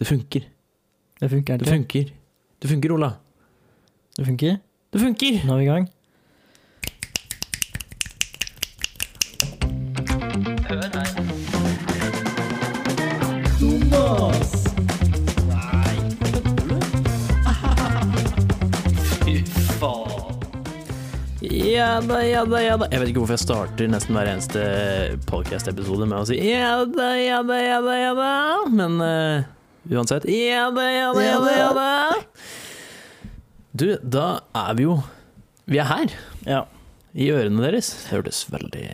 Det funker. Det funker Det funker. Det funker, Ola. Det funker. Det funker! Nå er vi i gang. Fy faen. Ja da, ja da, ja da. Jeg vet ikke hvorfor jeg starter nesten hver eneste podcast-episode med å si ja da, ja da, ja da, ja da. Men eh, uansett ja da, ja da, ja da, ja da. Du, da er vi jo Vi er her, Ja, i ørene deres. Det hørtes veldig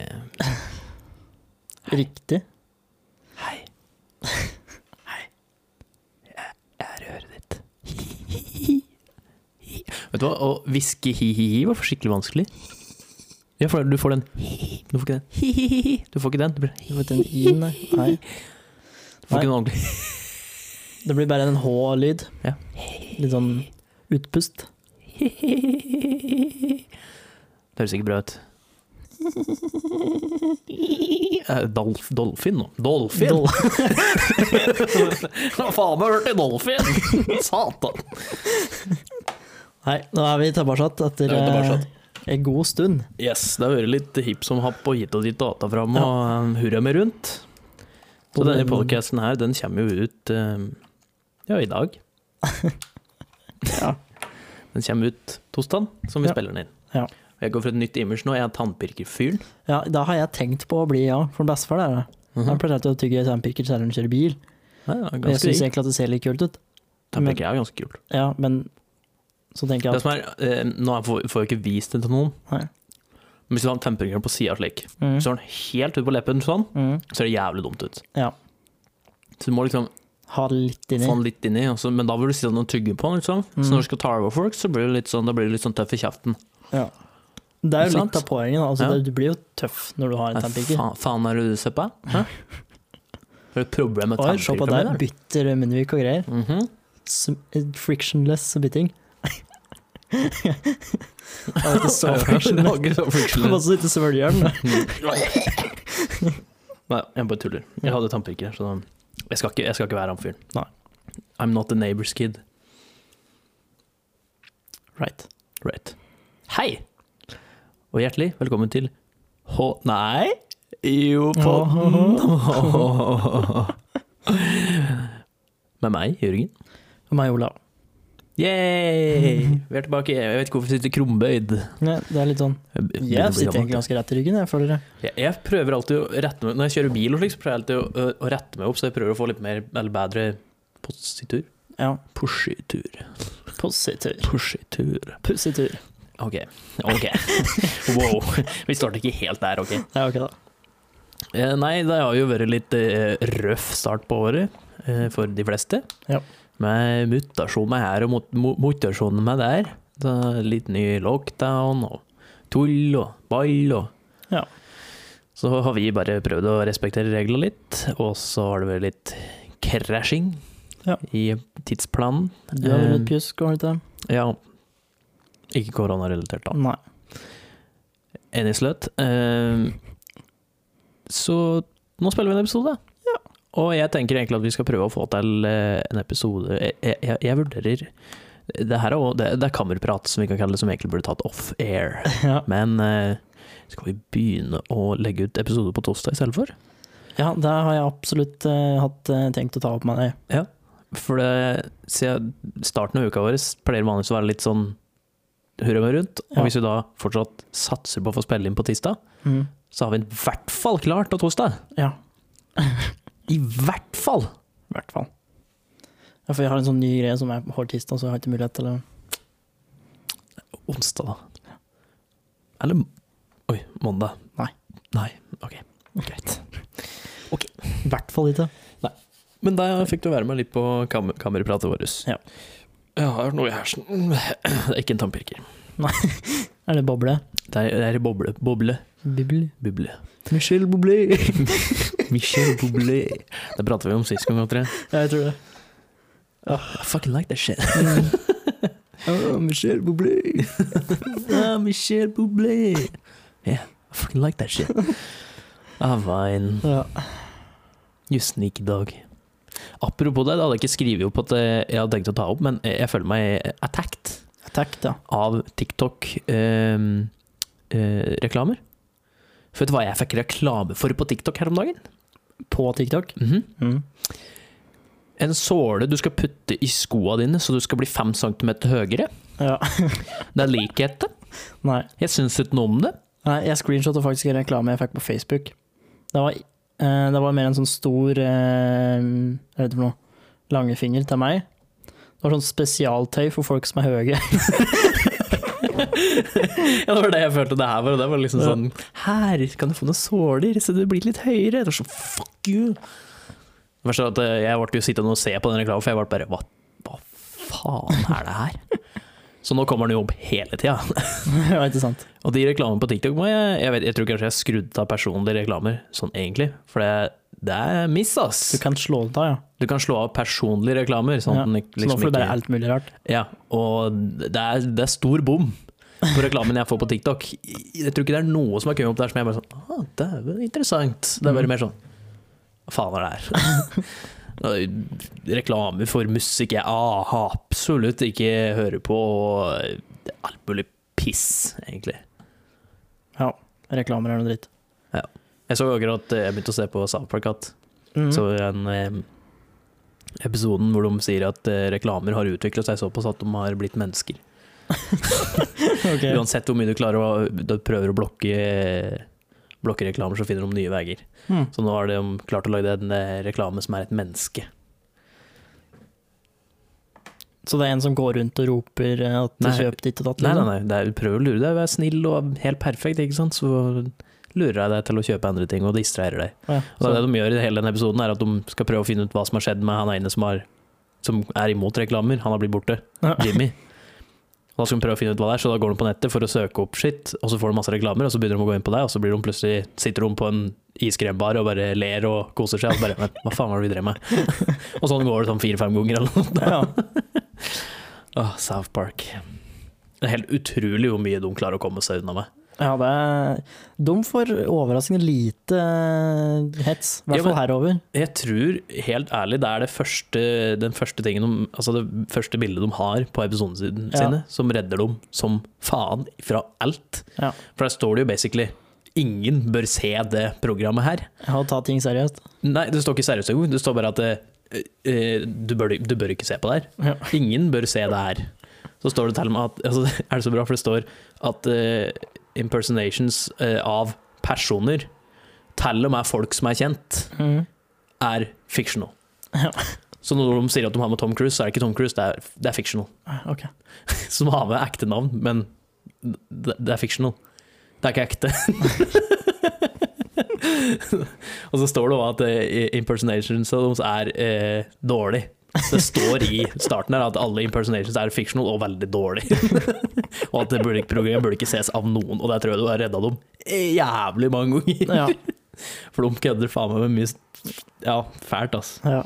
riktig. Hei. Hei. Jeg er i øret ditt. Vet du hva, å hviske hi-hi-hi var skikkelig vanskelig. Ja, for du får den Du får ikke den Du får ikke den. Du får ikke den. Du får ikke den nei. nei. du får ikke den ordentlig. Det blir bare en H-lyd. Ja. Litt sånn utpust. Det høres ikke bra ut. Eh, Dolf, dolfin nå. Dolfin! Dol- Hva faen har hørt i dolfin? Satan! Nei, nå er vi tilbake etter er eh, en god stund. Yes, det har vært litt hipp som happ og hit og dit og fram og ja. hurra med rundt. Så denne podcasten her, den kommer jo ut eh, ja, i dag. Ja. Den kommer ut torsdag, som vi Ja. spiller den inn. Ja. Jeg går for et nytt image nå, jeg er tannpirkerfyren. ja, da har jeg tenkt på å bli, ja, for bestefar er det. Jeg pleier alltid å tygge tannpirker selv om jeg kjører bil. Ja, jeg syns egentlig at det ser litt kult ut. Tannpirker er ganske kult. Ja, men så tenker jeg at som er, eh, nå får jeg ikke vist det til noen, Nei. men hvis du har en tannpirker på sida slik, mm, så har den helt ut på leppen sånn, mm, så ser det jævlig dumt ut. Ja. Så du må liksom Ha det litt inni. få den litt inni, også, men da vil du sitte og tygge på den, liksom. Så Mm. når du skal ta over folk, så blir du litt sånn, da blir du litt sånn tøff i kjeften. Ja. Det er jo litt av poenget. Altså, Ja. du blir jo tøff når du har en tannpirker. faen, faen er det du ser på? Hæ? Har du et problem med tannpirker? se på der. Bytter munnvik og greier. Mm -hmm. Frictionless bytting. Det var ikke så frictionless. Bare så frictionless. ikke svølger den. Nei, jeg bare tuller. Jeg hadde tannpirker, så jeg skal ikke, jeg skal ikke være han fyren. Nei. I'm not the neighbor's kid. Right. Right. Hei! Og hjertelig velkommen til H... Nei? Jo, podden. Med meg, Jørgen. Og meg, Olav. Yay! Vi er tilbake. Jeg vet ikke hvorfor vi sitter krumbøyd. Ja, det er litt sånn Jeg sitter egentlig ganske rett i ryggen, jeg føler det. jeg, jeg prøver alltid å rette meg Når jeg kjører bil, og slik, så prøver jeg alltid å, å, rette meg opp, så jeg prøver å få litt mer eller bedre positur. Ja. Pushitur. Positur. Pushitur. Pussitur. Ok. Ok. Wow. Vi starter ikke helt der, ok. Ja, ok da. Eh, nei, det har jo vært litt eh, røff start på året eh, for de fleste. Ja. Med mutasjon med her og mot, mutasjon med der. Så litt ny lockdown og tull og ball og Ja. Så har vi bare prøvd å respektere reglene litt, og så har det vært litt krasjing Ja. i tidsplanen. Du har vært litt pjusk, har du ikke det? Ja. Ikke koronarelatert, da. Nei. Enig sløt. Eh, så nå spiller vi en episode. Og jeg tenker egentlig at vi skal prøve å få til eh, en episode Jeg, jeg, jeg vurderer det her er, også- det, det er kammerprat, som vi kan kalle det, som egentlig burde tatt off-air. Ja. Men eh, skal vi begynne å legge ut episoder på torsdag i stedet for? ja, det har jeg absolutt uh, hatt uh, tenkt å ta opp med deg. For det, siden starten av uka vår pleier vanligvis å være litt sånn hurra meg rundt. Og Ja. hvis vi da fortsatt satser på å få spille inn på tirsdag, Mm. så har vi i hvert fall klart på torsdag. Ja, I hvert fall! i hvert fall. Ja, for jeg har en sånn ny greie som er hver tirsdag, så jeg har ikke mulighet til å Onsdag, da. Eller Oi, mandag. Nei. Nei, ok. Greit. I hvert fall ikke. Men da fikk du være med litt på kam kamerapratet vårt. Ja. Jeg har noe i hersen. Det er ikke en tannpirker. Er det boble? Det er, det er boble. Boble. Bible. Buble. Michel Boblé. Michel Boblé. Det pratet vi om sist gang, tror jeg. Ja, jeg tror det. I fucking like that shit. Oh, Michel Boblé. oh, Michel Boblé. Yeah, I fucking like that shit. Ah, fine. Ja. You sneaky dog. apropos det, det hadde jeg ikke skrevet opp at eh, jeg hadde tenkt å ta opp, men jeg føler meg attacked Ja. av TikTok-reklamer. For vet du hva jeg fikk reklame for på TikTok her om dagen? På TikTok. Mhm. Mm. En såle du skal putte i skoa dine så du skal bli fem centimeter høyere. Ja. Det er likheter. Nei. Jeg syns ikke noe om det. Nei, jeg screenshotta faktisk en reklame jeg fikk på Facebook. Det var, eh, det var mer en sånn stor eh, Hva heter det for noe? Langefinger til meg. Det var sånn spesialtøy for folk som er høye. Ja, det var det jeg følte det her var. Det var liksom sånn Her kan du få noen såler, så du blir litt høyere. Det var sånn fuck you. Det sånn at eh, Jeg ble jo sittende og se på den reklamen, for jeg ble bare hva, hva faen er det her? Så nå kommer den jo opp hele tida. ja, ikke sant? Og de reklamene på TikTok må jeg Jeg, vet, jeg tror kanskje jeg skrudd av personlige reklamer, sånn egentlig. For det, det er miss, ass. Du kan slå det av, ja. Du kan slå av personlige reklamer. Sånn ja. den Så nå liksom får du bare alt mulig rart. Ja, og det er, det er stor bom på reklamen jeg får på TikTok. Jeg tror ikke det er noe som har kommet opp der som jeg bare sånn ah, Det er vel interessant. Det er bare Mhm. mer sånn Hva faen er det her? Reklame for musikk jeg ah, absolutt ikke hører på. Og alt mulig piss, egentlig. Ja. Reklamer er noe dritt. Jeg så akkurat jeg begynte å se på South Park Mhm. så en eh, episoden hvor de sier at eh, reklamer har utviklet seg såpass at de har blitt mennesker. okay. Uansett hvor mye du klarer å du prøver å blokke, reklamer, så finner de nye veier. Mm. Så nå har de klart å lage en eh, reklame som er et menneske. Så det er en som går rundt og roper eh, at du Nei. kjøper ditt og datt? Nei, nei, liksom? nei, det er, prøv å lure deg, vær snill og helt perfekt, ikke sant. Så lurer jeg deg til å kjøpe andre ting og distraherer deg. Ja, Og det de gjør i hele denne episoden, er at de skal prøve å finne ut hva som har skjedd med han ene som, har, som er imot reklamer. Han har blitt borte. Ja. Jimmy. Og Da skal de prøve å finne ut hva det er, så da går de på nettet for å søke opp shit, og så får de masse reklamer, og så begynner de å gå inn på deg, og så blir de plutselig, sitter de på en iskrembar og bare ler og koser seg, og bare "Men Hva faen var det vi drev med? og sånn går det sånn fire-fem ganger eller noe. ja. oh, South Park. Det er helt utrolig hvor mye de klarer å komme seg unna med. Ja, det er De får overraskende lite eh, hets, i hvert fall ja, herover. Jeg tror, helt ærlig, det er det første, den første tingen de, altså det første bildet de har på episodene Ja. sine, som redder dem som faen fra alt. Ja. For der står det jo basically Ingen bør se det programmet her. Ja, Ta ting seriøst. Nei, det står ikke seriøst engang. Det står bare at eh, du, bør, du bør ikke se på det her. Ja. Ingen bør se det her. Så står det til og med at altså, Er det så bra, for det står at eh, impersonations eh, av personer, til og med folk som er kjent, mm. er fictional. Ja. Så når de sier at de har med Tom Cruise, så er det ikke Tom Cruise, det er, det er fictional. Okay. Som har med ekte navn, men det, det er fictional. Det er ikke ekte. og så står det òg at eh, impersonations av dem er eh, dårlig. Det står i starten her at alle impersonations er fictional og veldig dårlig. og at det burde, programmet burde ikke ses av noen, og der tror jeg du har redda dem jævlig mange ganger. Ja. For de kødder faen meg med mye Ja, fælt, ass. ja.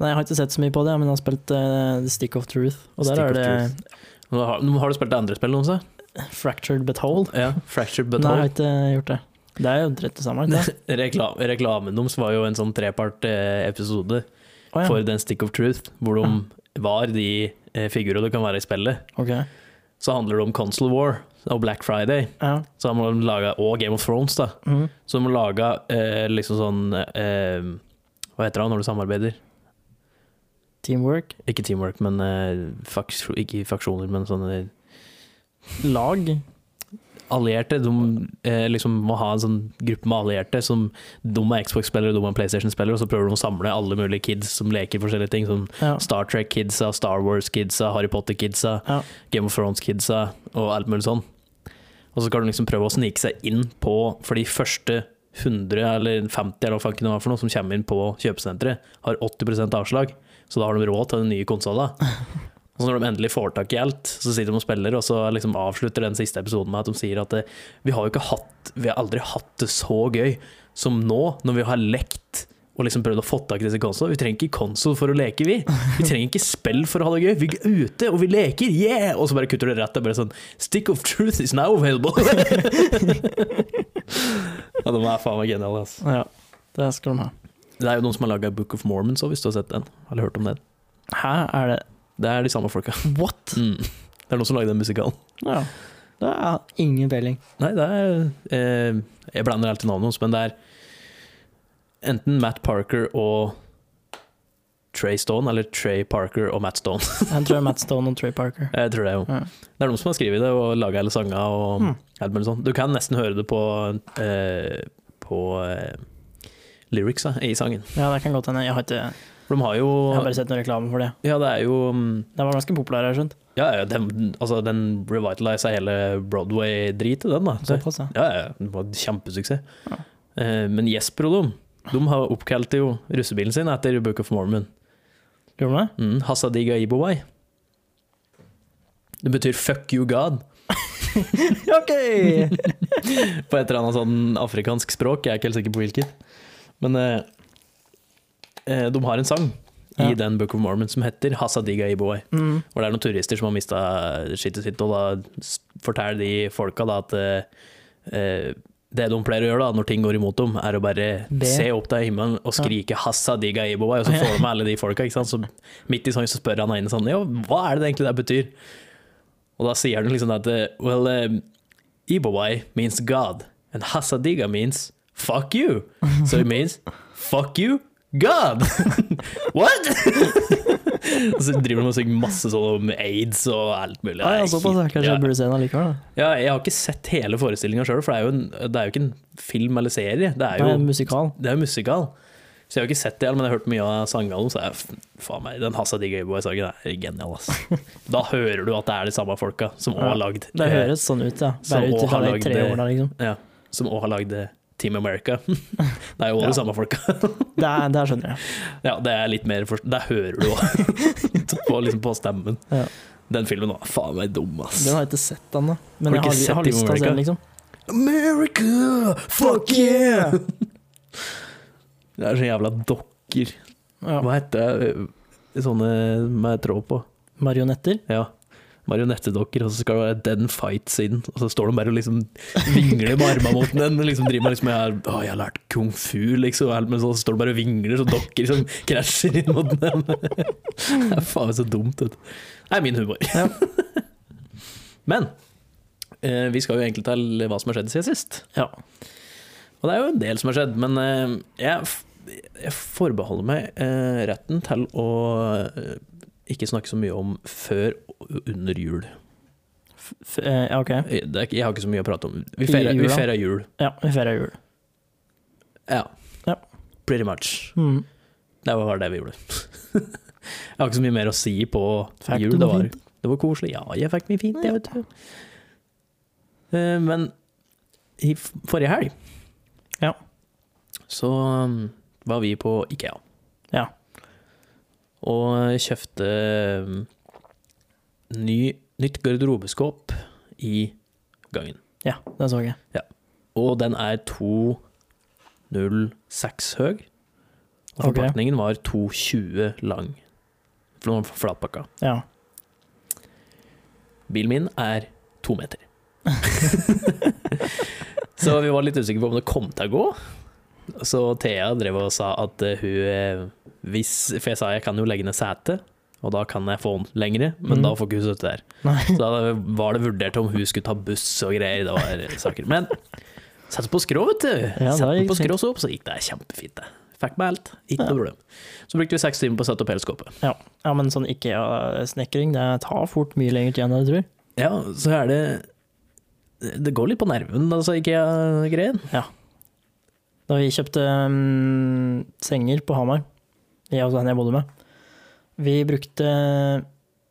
Nei, jeg har ikke sett så mye på det, men jeg har spilt uh, The Stick of Truth. Og der Stick er det Har, har du spilt det andre spillet noen Fractured But Whole. Ja, Fractured But Nei, jeg har ikke gjort det. Det er jo rett det samme. reklamen deres var jo en sånn trepart-episode Å, ja. for den Stick of Truth, hvor de var de eh, figurer det kan være i spillet. Okay. Så handler det om Console War og Black Friday. Ja. Så har man laget, og Game of Thrones, da. Mm. Så de har laga eh, liksom sånn eh, Hva heter det når du samarbeider? Teamwork. Ikke teamwork, men eh, faks ikke faksjoner, men sånne Lag. Allierte. De eh, liksom må ha en sånn gruppe med allierte som de er Xbox-spillere, de er PlayStation-spillere, og så prøver de å samle alle mulige kids som leker forskjellige ting. Som Ja. Star Trek-kidsa, Star Wars-kidsa, Harry Potter-kidsa, Ja. Game of Thrones-kidsa og alt mulig sånn. Og så skal de liksom prøve å snike seg inn på For de første 100 eller 50 eller hva faen det var for noe som kommer inn på kjøpesenteret, har 80% avslag. Så da har de råd til den nye konsolla. Og så når de endelig får tak i alt, så sitter de og spiller, og så liksom avslutter den siste episoden med at de sier at eh, vi har jo ikke hatt Vi har aldri hatt det så gøy som nå, når vi har lekt og liksom prøvd å få tak i disse konsolene. Vi trenger ikke konsol for å leke, vi. Vi trenger ikke spill for å ha det gøy. Vi er ute, og vi leker, yeah! Og så bare kutter det rett. Er bare sånn Stick of truth is now available. ja, de er faen meg geniale, altså. ja. Det skal de ha. Det er jo noen som har laga Book of Mormons òg, hvis du har sett den. Eller hørt om den. Hæ, er det Det er de samme folka. What? Mm. Det er noen som lagde den musikalen. Ja. Det er ingen peiling. Nei, det er eh, Jeg blander alltid navnet hans, men det er enten Matt Parker og Trey Stone, eller Trey Parker og Matt Stone. Jeg tror det er Matt Stone og Trey Parker. Jeg tror det, jo. Ja. Det er noen som har skrevet det og laga hele sanga og mm. alt mulig sånt. Du kan nesten høre det på, eh, på eh, lyricsa i sangen. Ja, det kan godt hende. Jeg har, ikke, For de har jo jeg har bare sett noen reklame for det. Ja, det er jo mm, Den var ganske populær, har jeg skjønt. Ja, ja, den, altså, den revitaliza hele Broadway-dritet, den, da. Såpass, ja. ja, ja, det var kjempesuksess. Ja. Eh, men Jesper og dem, de har oppkalt jo russebilen sin etter Book of Mormon. Gjorde de det? Mm, Hasadiga Ibowai. Det betyr 'fuck you God' OK! på et eller annet sånn afrikansk språk. Jeg er ikke helt sikker på hvilket. Men eh, de har en sang i Ja. den Book of Mormon som heter Hasadiga Iboi, Mm. Hvor det er noen turister som har mista skittet sitt, og da forteller de folka da at eh, eh, det de pleier å gjøre da, når ting går imot dem, er å bare det. se opp til himmelen og skrike ja. 'Hasadiga ibowai', og så får de med alle de folka. Ikke sant? Så midt i sangen så spør han ene sånn Jo, hva er det egentlig det betyr? Og da sier han liksom at eh, Well, um, ibowai means God, and Hasadiga means fuck you. So it means fuck you, God! What?! og så driver de og synger masse sånn om aids og alt mulig. Ah, ja, såpass, ja. Kanskje jeg burde se den allikevel. da. Ja, jeg har ikke sett hele forestillinga sjøl, for det er, jo en, det er jo ikke en film eller serie. Det er jo Nei, musikal. det er jo musikal. Så jeg har ikke sett det, men jeg har hørt mye av sangene deres. Så jeg, faen meg, den Hassa Digga Boy-sangen er genial, ass. Da hører du at det er de samme folka som òg Ja, har lagd Det høres sånn ut, ja. Bare ut fra de tre årene, liksom. Ja, som òg har lagd Team America. Det er jo alle Ja. de samme folka. Det, er, det skjønner jeg. Ja, det er litt mer forst... Der hører du òg. på, liksom på stemmen. Ja. Den filmen var faen meg dum, ass. Den har jeg ikke sett ennå, men Har jeg har, jeg har lyst til å se den, liksom. America, fuck yeah! Det er så jævla dokker. Ja. Hva heter det? Sånne med tråd på. Marionetter. Ja. Marionettedokker, og så skal det være den fight-siden. og så står de bare og liksom vingler med armene mot den. og Liksom driver med liksom, jeg, å, 'Jeg har lært kung fu', liksom, men så står de bare og vingler, så dokker som krasjer inn mot den. Det er faen så dumt, vet du. Det er min humor. Ja. Men eh, vi skal jo egentlig til hva som har skjedd siden sist. Ja. Og det er jo en del som har skjedd, men eh, jeg, jeg forbeholder meg eh, retten til å eh, ikke snakke så mye om før og under jul. F eh, ok. Jeg, det er, jeg har ikke så mye å prate om. Vi feirer, jul. Ja, vi feirer jul. Ja. Ja. Pretty much. Mm. Det var det vi gjorde. jeg har ikke så mye mer å si på Fikk jul. Det var, det var koselig. Ja, jeg fikk mye fint, jeg, vet du. Uh, Men i forrige helg Ja. så um, var vi på Ikea. Og kjøpte um, ny, nytt garderobeskåp i gangen. Ja, det så jeg. Ja. Og den er 2,06 høy. Og forpakningen var 2,20 lang. For den var flatpakka. Ja. Bilen min er to meter. så vi var litt usikre på om det kom til å gå. Så Thea drev og sa at eh, hun eh, hvis, For jeg sa jeg kan jo legge ned setet, og da kan jeg få den lengre, men Mm. da får ikke hun støtte der. Nei. Så da var det vurdert om hun skulle ta buss og greier. Det var saker. Men sette på skrå, vet du. Ja, gikk på skrå så opp, så gikk det kjempefint. det. Fikk meg alt. Ikke noe problem. Så brukte vi seks timer på å sette opp hele skåpet. Ja. ja, men sånn IKEA-snekring, det tar fort mye lenger tid enn jeg tror. Ja, så er det Det går litt på nerven, altså, IKEA-greien. Da vi kjøpte um, senger på Hamar, jeg og han jeg bodde med, vi brukte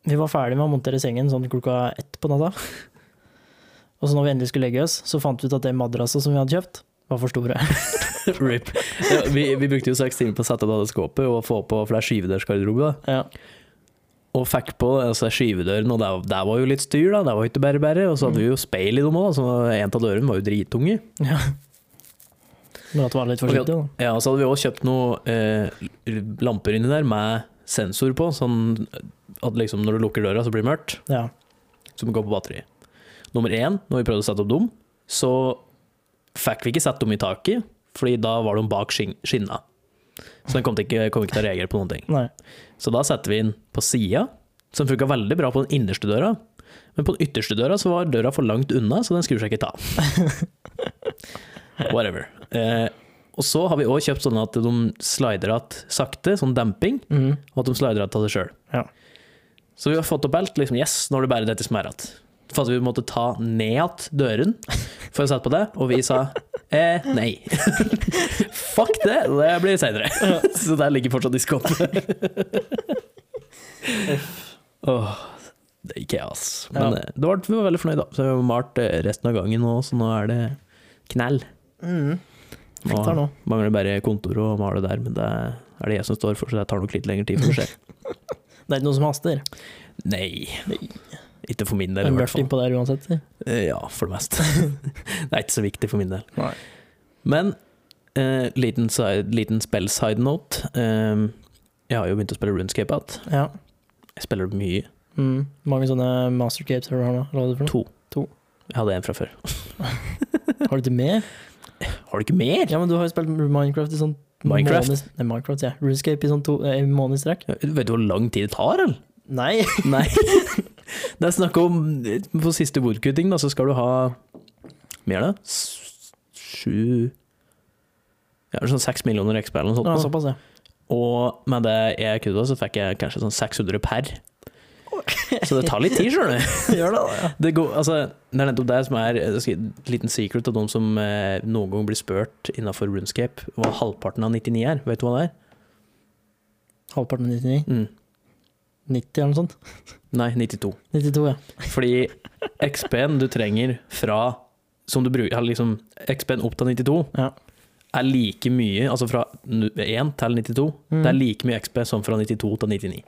Vi var ferdig med å montere sengen sånn klokka ett på natta. Og så når vi endelig skulle legge oss, så fant vi ut at det madrasset som vi hadde kjøpt, var for store. Rip. Ja, vi, vi brukte jo seks timer på å sette opp skåpet og få på, for det er skyvedørsgarderobe. Ja. Og fikk på altså, skyvedøren, og der, der var jo litt styr, da. Det var ikke bare bare. Og så hadde vi jo speil i dem òg, så en av dørene var jo dritunge. ja. Men at det var litt forsiktig, da. Ja, så hadde vi også kjøpt noen eh, lamper inni der med sensor på, sånn at liksom når du lukker døra, så blir det mørkt, Ja. som går på batteri. Nummer én, når vi prøvde å sette opp dem, så fikk vi ikke satt dem i taket, fordi da var de bak skin skinna. Så den kom ikke, kom ikke til å reagere på noen ting. Nei. Så da setter vi den på sida, som funka veldig bra på den innerste døra. Men på den ytterste døra så var døra for langt unna, så den skrur seg ikke av. Whatever. Eh, og så har vi òg kjøpt sånn at de slider att sakte, sånn demping, Mhm. og at de slider att av det sjøl. Ja. Så vi har fått opp alt. Liksom, yes, nå er det bare dette som er igjen. For at vi måtte ta ned igjen døren for å sette på det, og vi sa eh, nei. Fuck det, det blir seinere. Så der ligger fortsatt i skapet. Åh, det gikk jeg, ass. Men Ja. eh, det var, vi var veldig fornøyd, da. Så vi har malt eh, resten av gangen nå, så nå er det knell. Mhm. Nå Fikk nå. mangler bare kontor og male der, men det er det jeg som står for, så det tar nok litt lengre tid for å skje. Det er ikke noe som haster. Nei. Nei. Ikke for min del, i hvert mørkt fall. innpå der uansett. si. Eh, Ja, for det meste. det er ikke så viktig for min del. Nei. Men eh, liten, side, liten spill side note. Eh, jeg har jo begynt å spille Runescape igjen. Ja. Jeg spiller mye. Mm. Mange sånne mastercapes har du nå? Eller hva er det for noe? To. To. Jeg hadde en fra før. Har du ikke mer? Har du ikke mer? Ja, men du har jo spilt Minecraft i sånn Minecraft? måned- Nei, Minecraft, ja. Runescape i sånn to, eh, måned i strekk. Vet du hvor lang tid det tar, eller? Nei! Nei. Det er snakk om På siste woodcutting, da, så skal du ha Mer, da? Sju Ja, sånn seks millioner XP eller noe sånt. Ja, såpass, ja. Og med det jeg kutta, så fikk jeg kanskje sånn 600 per. Så det tar litt tid, skjønner du. Gjør det. Ja. Det, går, altså, det er nettopp det som er Et en liten secret av de som eh, noen gang blir spurt innafor Runescape, hva halvparten av 99 er. Vet du hva det er? Halvparten av 99? Mm. 90 eller noe sånt? Nei, 92. 92, ja. Fordi XP-en du trenger fra Som du bruker liksom, XP-en opp til 92 Ja. er like mye, altså fra 1 til 92, Mm. det er like mye XP som fra 92 til 99.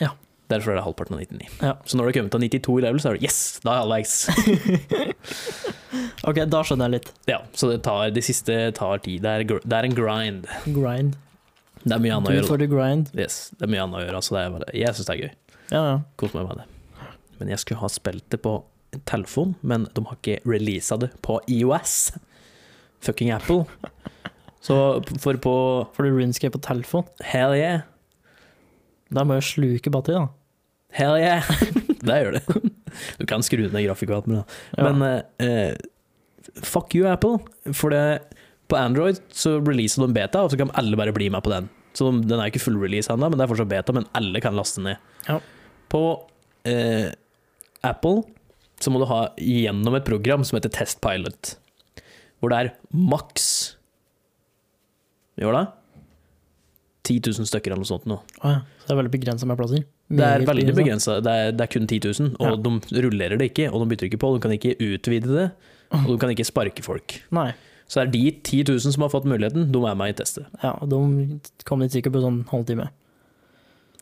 Ja. Derfor er det halvparten av 99. Ja. Så når du har kommet til 92 i level, så er det yes, da er jeg halvveis. Ok, da skjønner jeg litt. ja, så det tar, de siste tar tid. Det er, det er en grind. Grind. Det er mye annet å gjøre. for the grind. Yes, det er mye annet å gjøre, Altså, det er bare, jeg syns det er gøy. Ja, ja. Kos meg med det. Men jeg skulle ha spilt det på telefon, men de har ikke releasa det på IOS. Fucking Apple. Så for på Får du runescape på telefon? Hell yeah, Da må jeg sluke batteri, da. Hell yeah. det gjør det. Du kan skru ned grafikkarten, da. Ja. Men eh, fuck you, Apple. For det, på Android så releaser de beta, og så kan alle bare bli med på den. Så de- den er ikke full release ennå, men det er fortsatt beta, men alle kan laste ned. Ja. På eh, Apple så må du ha gjennom et program som heter Test Pilot, hvor det er maks Gjør det? 10 000 stykker eller noe sånt nå. Å ja. Så det er veldig begrensa med plasser. Det er veldig begrensa. Det, det er kun 10 000, og de rullerer det ikke, og de bytter ikke på. De kan ikke utvide det, og de kan ikke sparke folk. Nei. Så det er de 10 000 som har fått muligheten, de er med i testet. Ja, og de kom litt sikkert på sånn halvtime.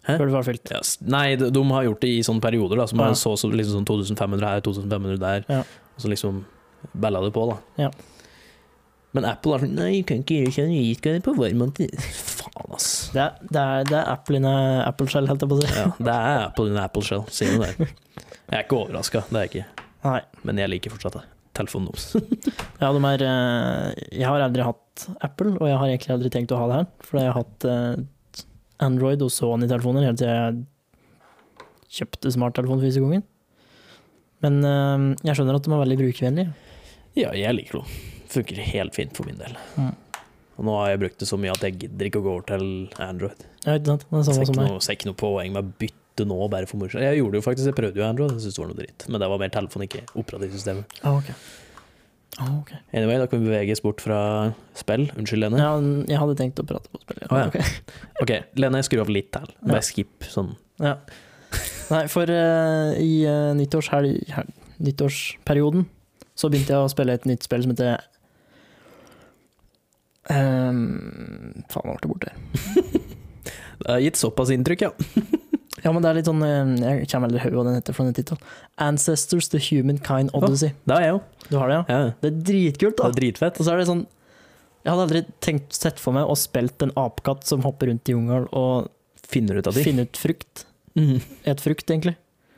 Hæ? Før det var fylt. Yes. nei, de, de har gjort det i sånne perioder, da, som Ja. er så, så liksom sånn 2500 her, 2500 der, Ja. og så liksom balla det på, da. Ja. Men Apple er sånn Nei, jeg kan ikke gjøre sånn, vi skal på ass. Det er, det er, det er Apple inne Apple Shell, helt jeg på å si. Ja, det er Apple in Apple Shell, sier det. Jeg er ikke overraska, det er jeg ikke. Nei. Men jeg liker fortsatt det. Telefonen deres. Ja, de er eh, Jeg har aldri hatt Apple, og jeg har egentlig aldri tenkt å ha det her. For jeg har hatt eh, Android og Sony-telefoner helt til jeg kjøpte smarttelefon første gangen. Men eh, jeg skjønner at de er veldig brukervennlige. Ja, jeg liker det. Funker helt fint for min del. Mm. Og nå har jeg brukt det så mye at jeg gidder ikke å gå over til Android. Ja, ikke sant? Det er samme som meg. ser ikke noe poeng med å bytte nå, bare for moro skyld. Jeg gjorde jo faktisk, jeg prøvde jo Android, jeg syntes det var noe dritt. Men det var mer telefon, ikke operativsystemet. Ah, ok. Ah, ok. Anyway, da kan vi beveges bort fra spill. Unnskyld, Lene. Ja, jeg hadde tenkt å prate på spill. Ja. Ah, ja. ok. Ok, Lene, skru av litt til. Bare skip sånn. Ja. Nei, for uh, i uh, nyttårshelg, nyttårsperioden så begynte jeg å spille et nytt spill som heter um, Faen, nå ble det borte. Det har gitt såpass inntrykk, ja. Ja, men det er litt sånn eh, Jeg kommer aldri høy hva den heter for den tittelen. Ancestors The Humankind Odyssey. Det har jeg jo. Du har det, ja? Ja, Det er dritkult, det da. er dritfett. Og så er det sånn Jeg hadde aldri tenkt sett for meg å spilt en apekatt som hopper rundt i jungelen og Finner ut av ting. Finner ut frukt. Mm. Et frukt, egentlig.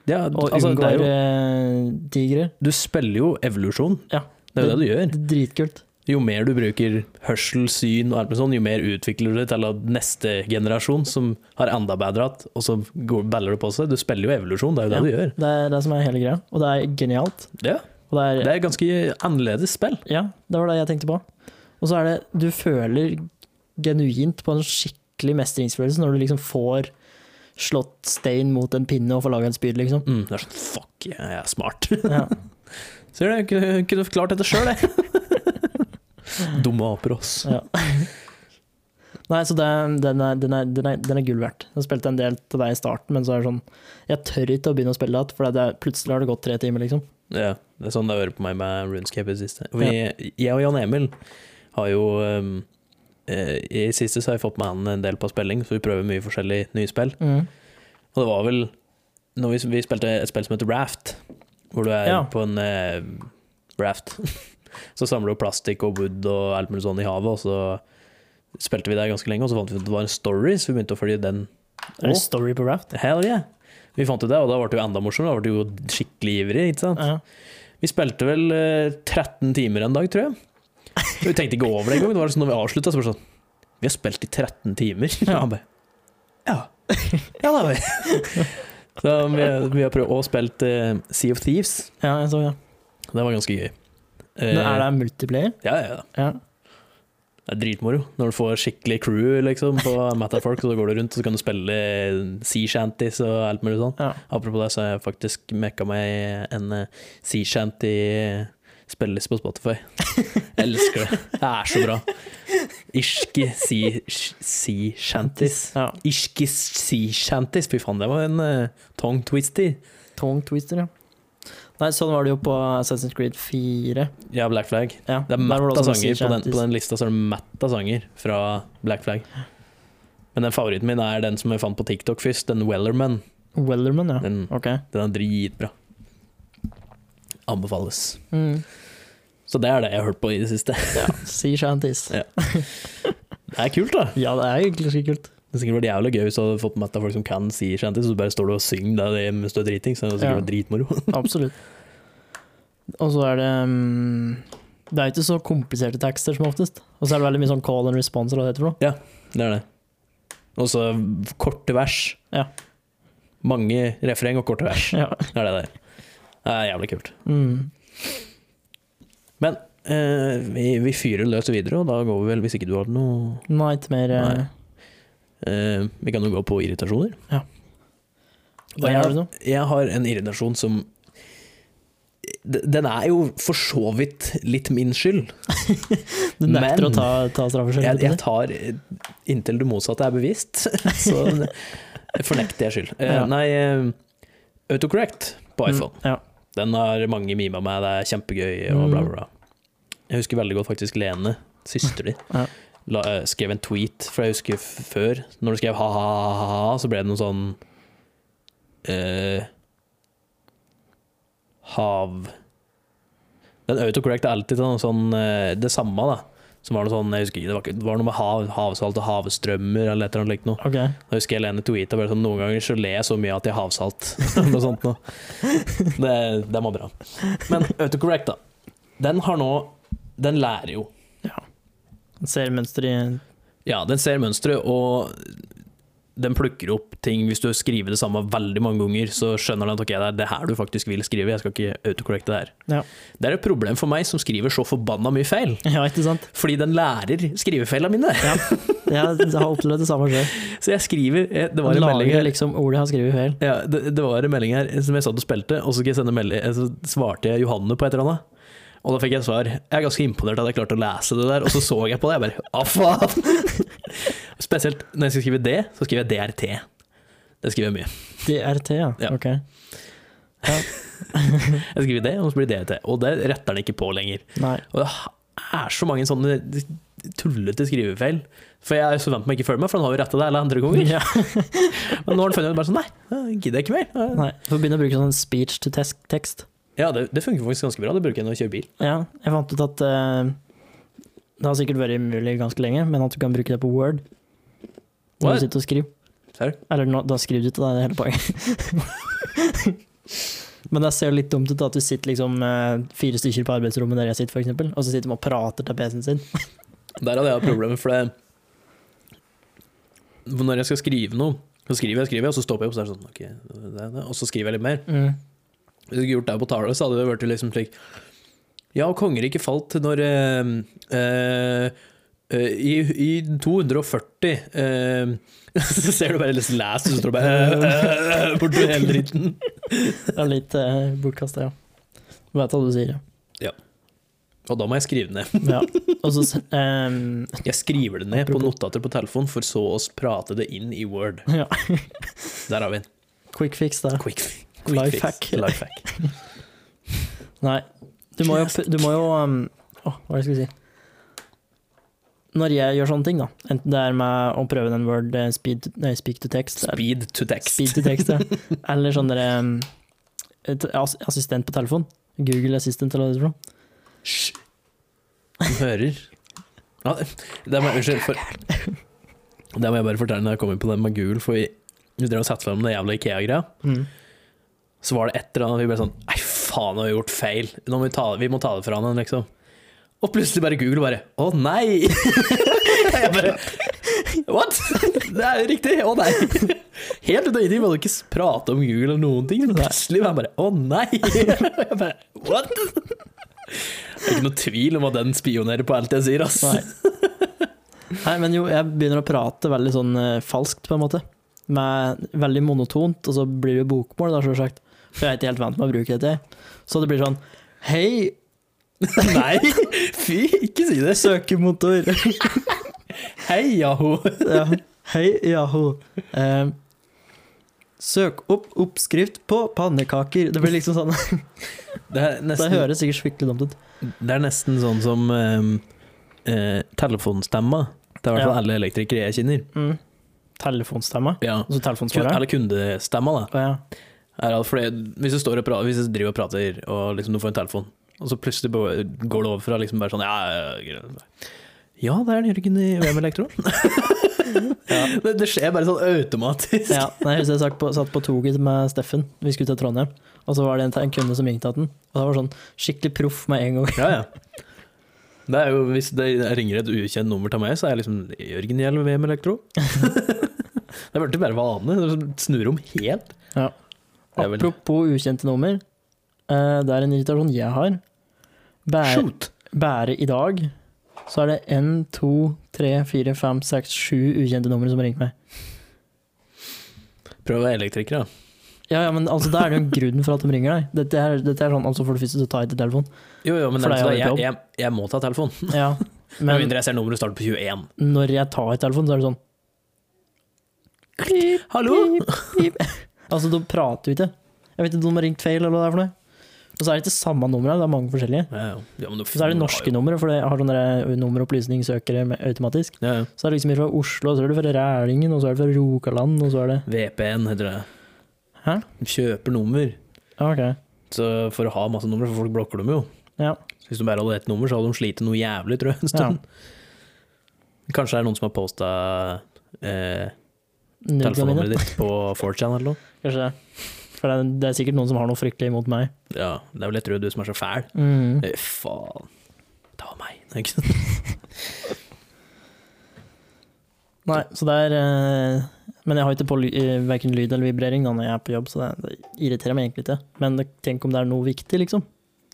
Ja, Og altså, unngår jo, eh, du spiller jo evolusjon. Ja. Det er jo det du gjør. Det er dritkult. Jo mer du bruker hørsel, syn og alt med sånn, jo mer utvikler du det til neste generasjon som har enda bedre hatt, og så går, baller det på seg. Du spiller jo evolusjon, det er jo det Ja. du gjør. Det er det som er hele greia, og det er genialt. Ja, det er, det er ganske annerledes spill. Ja, det var det jeg tenkte på. Og så er det Du føler genuint på en skikkelig mestringsfølelse når du liksom får slått stein mot en pinne og får laga en spyd, liksom. Mm, det er sånn fuck, jeg er smart. Ja. Ser du, jeg kunne klart dette sjøl, jeg. Dumme aper, ass. Ja. Nei, så den, den, er, den, er, den, er, den er gull verdt. Jeg spilte en del til deg i starten, men så er det sånn Jeg tør ikke å begynne å spille igjen, for det er, plutselig har det gått tre timer, liksom. Ja, det er sånn det har vært på meg med Runescape i det siste. Vi, Jeg og Jan Emil har jo um, I det siste så har jeg fått med han en del på spilling, så vi prøver mye forskjellig nye spill. Mm. Og det var vel når vi, vi spilte et spill som heter Raft, hvor du er Ja. på en uh, raft. så samler du plastikk og wood og alt mulig sånn i havet, og så spilte vi der ganske lenge, og så fant vi ut at det var en story, så vi begynte å følge den. Er det story på Raft? hell yeah! Vi fant ut det, og da ble det jo enda morsommere. Da ble det jo skikkelig ivrig, ikke sant? Ja. Vi spilte vel eh, 13 timer en dag, tror jeg. Vi tenkte ikke over det engang. Det var sånn når vi avslutta, så var det sånn Vi har spilt i 13 timer. Ja. Bare Ja. Ja, det har vi. Så vi, vi har prøvd å spille eh, Sea of Thieves. ja, jeg så ja. Det var ganske gøy. Eh, Men er det multiplayer? Ja, ja, ja. Det er dritmoro. Når du får skikkelig crew liksom, på Matafolk, så går du rundt og så kan du spille sea shanties og alt mulig sånn. ja. Apropos det, så har jeg faktisk mekka meg en eh, sea shanty spilles på Spotify. Jeg elsker det. Det er så bra. Irske sea, sea shanties. ja. Irske sea shanties, fy faen, det var en uh, tongue twister. Tongue twister, ja. Nei, sånn var det jo på Assassin's Creed 4. Ja, Black Flag. Ja, Det er matt av sanger. På den, på den lista så er det matt av sanger fra Black Flag. Men den favoritten min er den som jeg fant på TikTok først, den Wellerman. Wellerman, ja. Den, okay. den er dritbra. Anbefales. Mm. Så det er det jeg har hørt på i det siste. Ja, sea shanties. Ja. Det er kult, da. Ja, det er egentlig skikkelig kult. Det sikkert vært jævlig gøy hvis du hadde fått med deg folk som kan si og så bare står du og synger det mens du er driting. Så det hadde sikkert Ja. vært dritmoro. Absolutt. Og så er det um, Det er ikke så kompliserte tekster som oftest. Og så er det veldig mye sånn call and response, eller hva det heter for noe. Det er det. Og så korte vers. Ja. Mange refreng og korte vers. Ja. Det er det der. Det er jævlig kult. Mm. Men eh, vi, vi fyrer løs videre, og da går vi vel, hvis ikke du har noe Nei, ikke mer eh, Nei. Eh, Vi kan jo gå på irritasjoner. Ja. Hva gjør du nå? jeg har en irritasjon som Den er jo for så vidt litt min skyld. Du nekter å ta, ta straffskyld? Jeg, jeg tar inntil det motsatte er bevisst, så fornekter jeg skyld. Eh, Ja. Nei, eh, autocorrect på iPhone. Mm, ja. Den har mange mima med, det er kjempegøy og bla, bla, bla. Jeg husker veldig godt faktisk Lene, søster di, Ja. La, eh, skrev en tweet, for jeg husker før, når du skrev ha-ha-ha, så ble det noe sånn eh, Hav Den autocorrect er alltid noe sånn eh, det samme, da. Som var noe sånn, jeg husker ikke, det var, ikke, det var noe med hav, havsalt og havstrømmer eller et eller annet likt noe. Okay. Da husker jeg Lene tweeta bare sånn Noen ganger så ler jeg så mye at jeg er havsalt. Noe sånt noe. Det, det var bra. Men autocorrect, da. Den har nå Den lærer jo. Ser mønster i Ja, den ser mønsteret, og den plukker opp ting. Hvis du skriver det samme veldig mange ganger, så skjønner den at ok, det er det her du faktisk vil skrive. Jeg skal ikke autocorrecte det her. Ja. Det er et problem for meg som skriver så forbanna mye feil. Ja, ikke sant? Fordi den lærer skrivefeilene mine. Ja. Jeg har opplevd det samme selv. Så jeg skriver jeg- Det var en melding Lager her liksom ordet jeg har skrevet feil. Ja, det, det var en melding her som jeg satt og spilte, og så, jeg sende melding, så svarte jeg Johanne på et eller annet. Og da fikk jeg svar. Jeg er ganske imponert at jeg klarte å lese det der, og så så jeg på det, jeg bare Å, faen! Spesielt når jeg skal skrive D, så skriver jeg DRT. Det skriver jeg mye. DRT, ja. Ja. Ok. Jeg skriver D, og så blir det DRT. Og det retter den ikke på lenger. Nei. Og det er så mange sånne tullete skrivefeil. For jeg er så vant med å ikke følge med, for han har jo retta det alle andre ganger. Ja. Men nå har han funnet ut bare sånn, nei, gidder jeg ikke mer. Nei. Får begynne å bruke sånn speech to text-. Ja, det, det funker faktisk ganske bra. Det bruker jeg når jeg kjører bil. Ja, jeg fant ut at uh, det har sikkert vært mulig ganske lenge, men at du kan bruke det på Word. Når What? du sitter og skriver. Serr? Eller nå, da skriver du ikke, det er hele poenget. Men det ser jo litt dumt ut at du sitter liksom uh, fire stykker på arbeidsrommet der jeg sitter, for eksempel, og så sitter de og prater til PC-en sin. Der hadde jeg problemet, for det Når jeg skal skrive noe, så skriver jeg, skriver jeg, og så stopper jeg opp, så er det sånn, okay, det det. og så skriver jeg litt mer. Mm. Hvis du ikke gjort det på tale, så hadde det vært liksom slik Ja, kongeriket falt når eh, eh, eh, i, I 240 eh, Så ser du bare liksom lest, og så står det bare eh, eh, borti hele dritten. Det er litt eh, bortkasta, ja. Du vet hva du sier, ja. ja. Og da må jeg skrive det ned. ja. Så ehm, Jeg skriver det ned på notater på telefon, for så å prate det inn i Word. ja. Der har vi den. Quick fix, da. quick, quick Life hack. Life hack. Nei, du må jo, du må jo um, Åh, hva er det jeg skulle si? Når jeg gjør sånne ting, da, enten det er med å prøve den word eh, speed, nei, speak to text, Speed to text. speed to text, ja. eller sånn der um, assistent på telefon, Google Assistant eller hva det er. Hysj! Du hører. Ja, det må, unnskyld, for Det må jeg bare fortelle når jeg kommer på den med Google, for vi, vi drev og satte frem det jævla Ikea-greia. Mm. Så var det et eller annet vi ble sånn Nei, faen, nå har vi gjort feil. Nå må vi, ta, vi må ta det fra han, liksom. Og plutselig bare Google bare Å nei! jeg bare What? Det er jo riktig. Å nei. Helt ut av ingenting. Vi hadde ikke prate om Google eller noen ting. Plutselig var jeg bare Å nei! Jeg bare What? Det er ikke noe tvil om at den spionerer på alt jeg sier, ass. Nei. Nei, men jo, jeg begynner å prate veldig sånn eh, falskt, på en måte. Med veldig monotont, og så blir det bokmål, da, selvsagt. For jeg er ikke helt vant med å bruke det. Så det blir sånn Hei, Nei, fy, ikke si det. søkemotor. Hei, Yahoo. ja. Hei, Yahoo. Eh, søk opp oppskrift på pannekaker. Det blir liksom sånn Det er Det høres sikkert skikkelig dumt ut. det er nesten sånn som ehm, uh, telefonstemma. Det er i hvert fall Ja. alle elektrikere jeg kjenner. Mm. Telefonstemme. Ja. Altså telefonsvarer. eller kundestemma, da. Oh, ja. Er at fordi, hvis du står og prater, hvis du driver og prater, og liksom du får en telefon, og så plutselig går det over fra liksom bare sånn Ja, ja, ja. ja det er Jørgen i VM Elektro. det, det skjer bare sånn automatisk. ja. Jeg husker jeg satt på, satt på toget med Steffen, vi skulle til Trondheim, og så var det en, en kunde som ringte til den, og det var sånn skikkelig proff med en gang. Ja, ja. Det er jo, hvis det ringer et ukjent nummer til meg, så er jeg liksom Jørgen Hjelm VM Elektro. det burde bare vane. Snur snurrer om helt. Ja. Vel- Apropos ukjente nummer, eh, det er en irritasjon jeg har. Bære, Shoot! bære i dag, så er det en, to, tre, fire, fem, seks, sju ukjente numre som har ringt meg. Prøv å være elektriker, da. Ja, ja, men altså, da er det jo en grunn for at de ringer deg. Dette er, dette er sånn, altså For det første, så tar ikke telefonen. Jo, jo, men For det jeg, jeg, jeg må ta telefon. Ja, Med mindre jeg ser nummeret starte på 21. når jeg tar telefonen, så er det sånn Hallo? Altså, de prater jo ikke. Jeg vet ikke om de har ringt feil, eller hva det er for noe. Og så er det ikke samme nummer, det er mange forskjellige. Ja, ja. Ja, men Så er det norske numre, for det har sånne nummeropplysningssøkere automatisk. Så er det liksom fra Oslo, så er det fra Rælingen, og så er det fra Rokaland, og så er det VPN heter det. Hæ? De kjøper nummer. Ja, ok. Så for å ha masse numre, for folk blokker dem jo. Ja. Så hvis du bare hadde ett nummer, så hadde de slitt noe jævlig, tror jeg, en stund. Kanskje det er noen som har posta eh, telefonnummeret ditt på 4chan eller noe. Kanskje det. For det er, det er sikkert noen som har noe fryktelig imot meg. Ja, det er vel jeg tror du som er så fæl. Mm. Øy, faen. Ta meg. Ikke sant? Nei, så det er eh, Men jeg har ikke på eh, hverken lyd eller vibrering da når jeg er på jobb, så det, det irriterer meg egentlig ikke. Men tenk om det er noe viktig, liksom.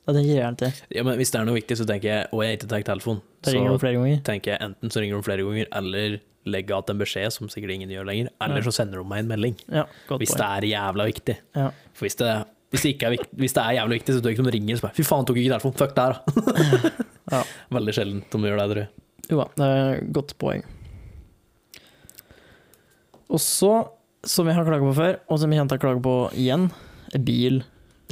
Da tenker jeg til. Ja, men hvis det er noe viktig, så tenker jeg, og jeg ikke tar telefon, så ringer de flere ganger. tenker jeg enten så ringer de flere ganger, eller legger igjen en beskjed, som sikkert ingen gjør lenger, eller så sender de meg en melding. Ja, Hvis det er jævla viktig. Ja. For hvis det, hvis det, er, hvis det er jævla viktig, så tør ikke de ringer og spørre Fy faen, tok ikke telefonen. Fuck der, da. Ja. Veldig sjelden de gjør det, tror jeg. Jo da, det er et godt poeng. Og så, som jeg har klaget på før, og som jeg kommer til å klage på igjen, bil.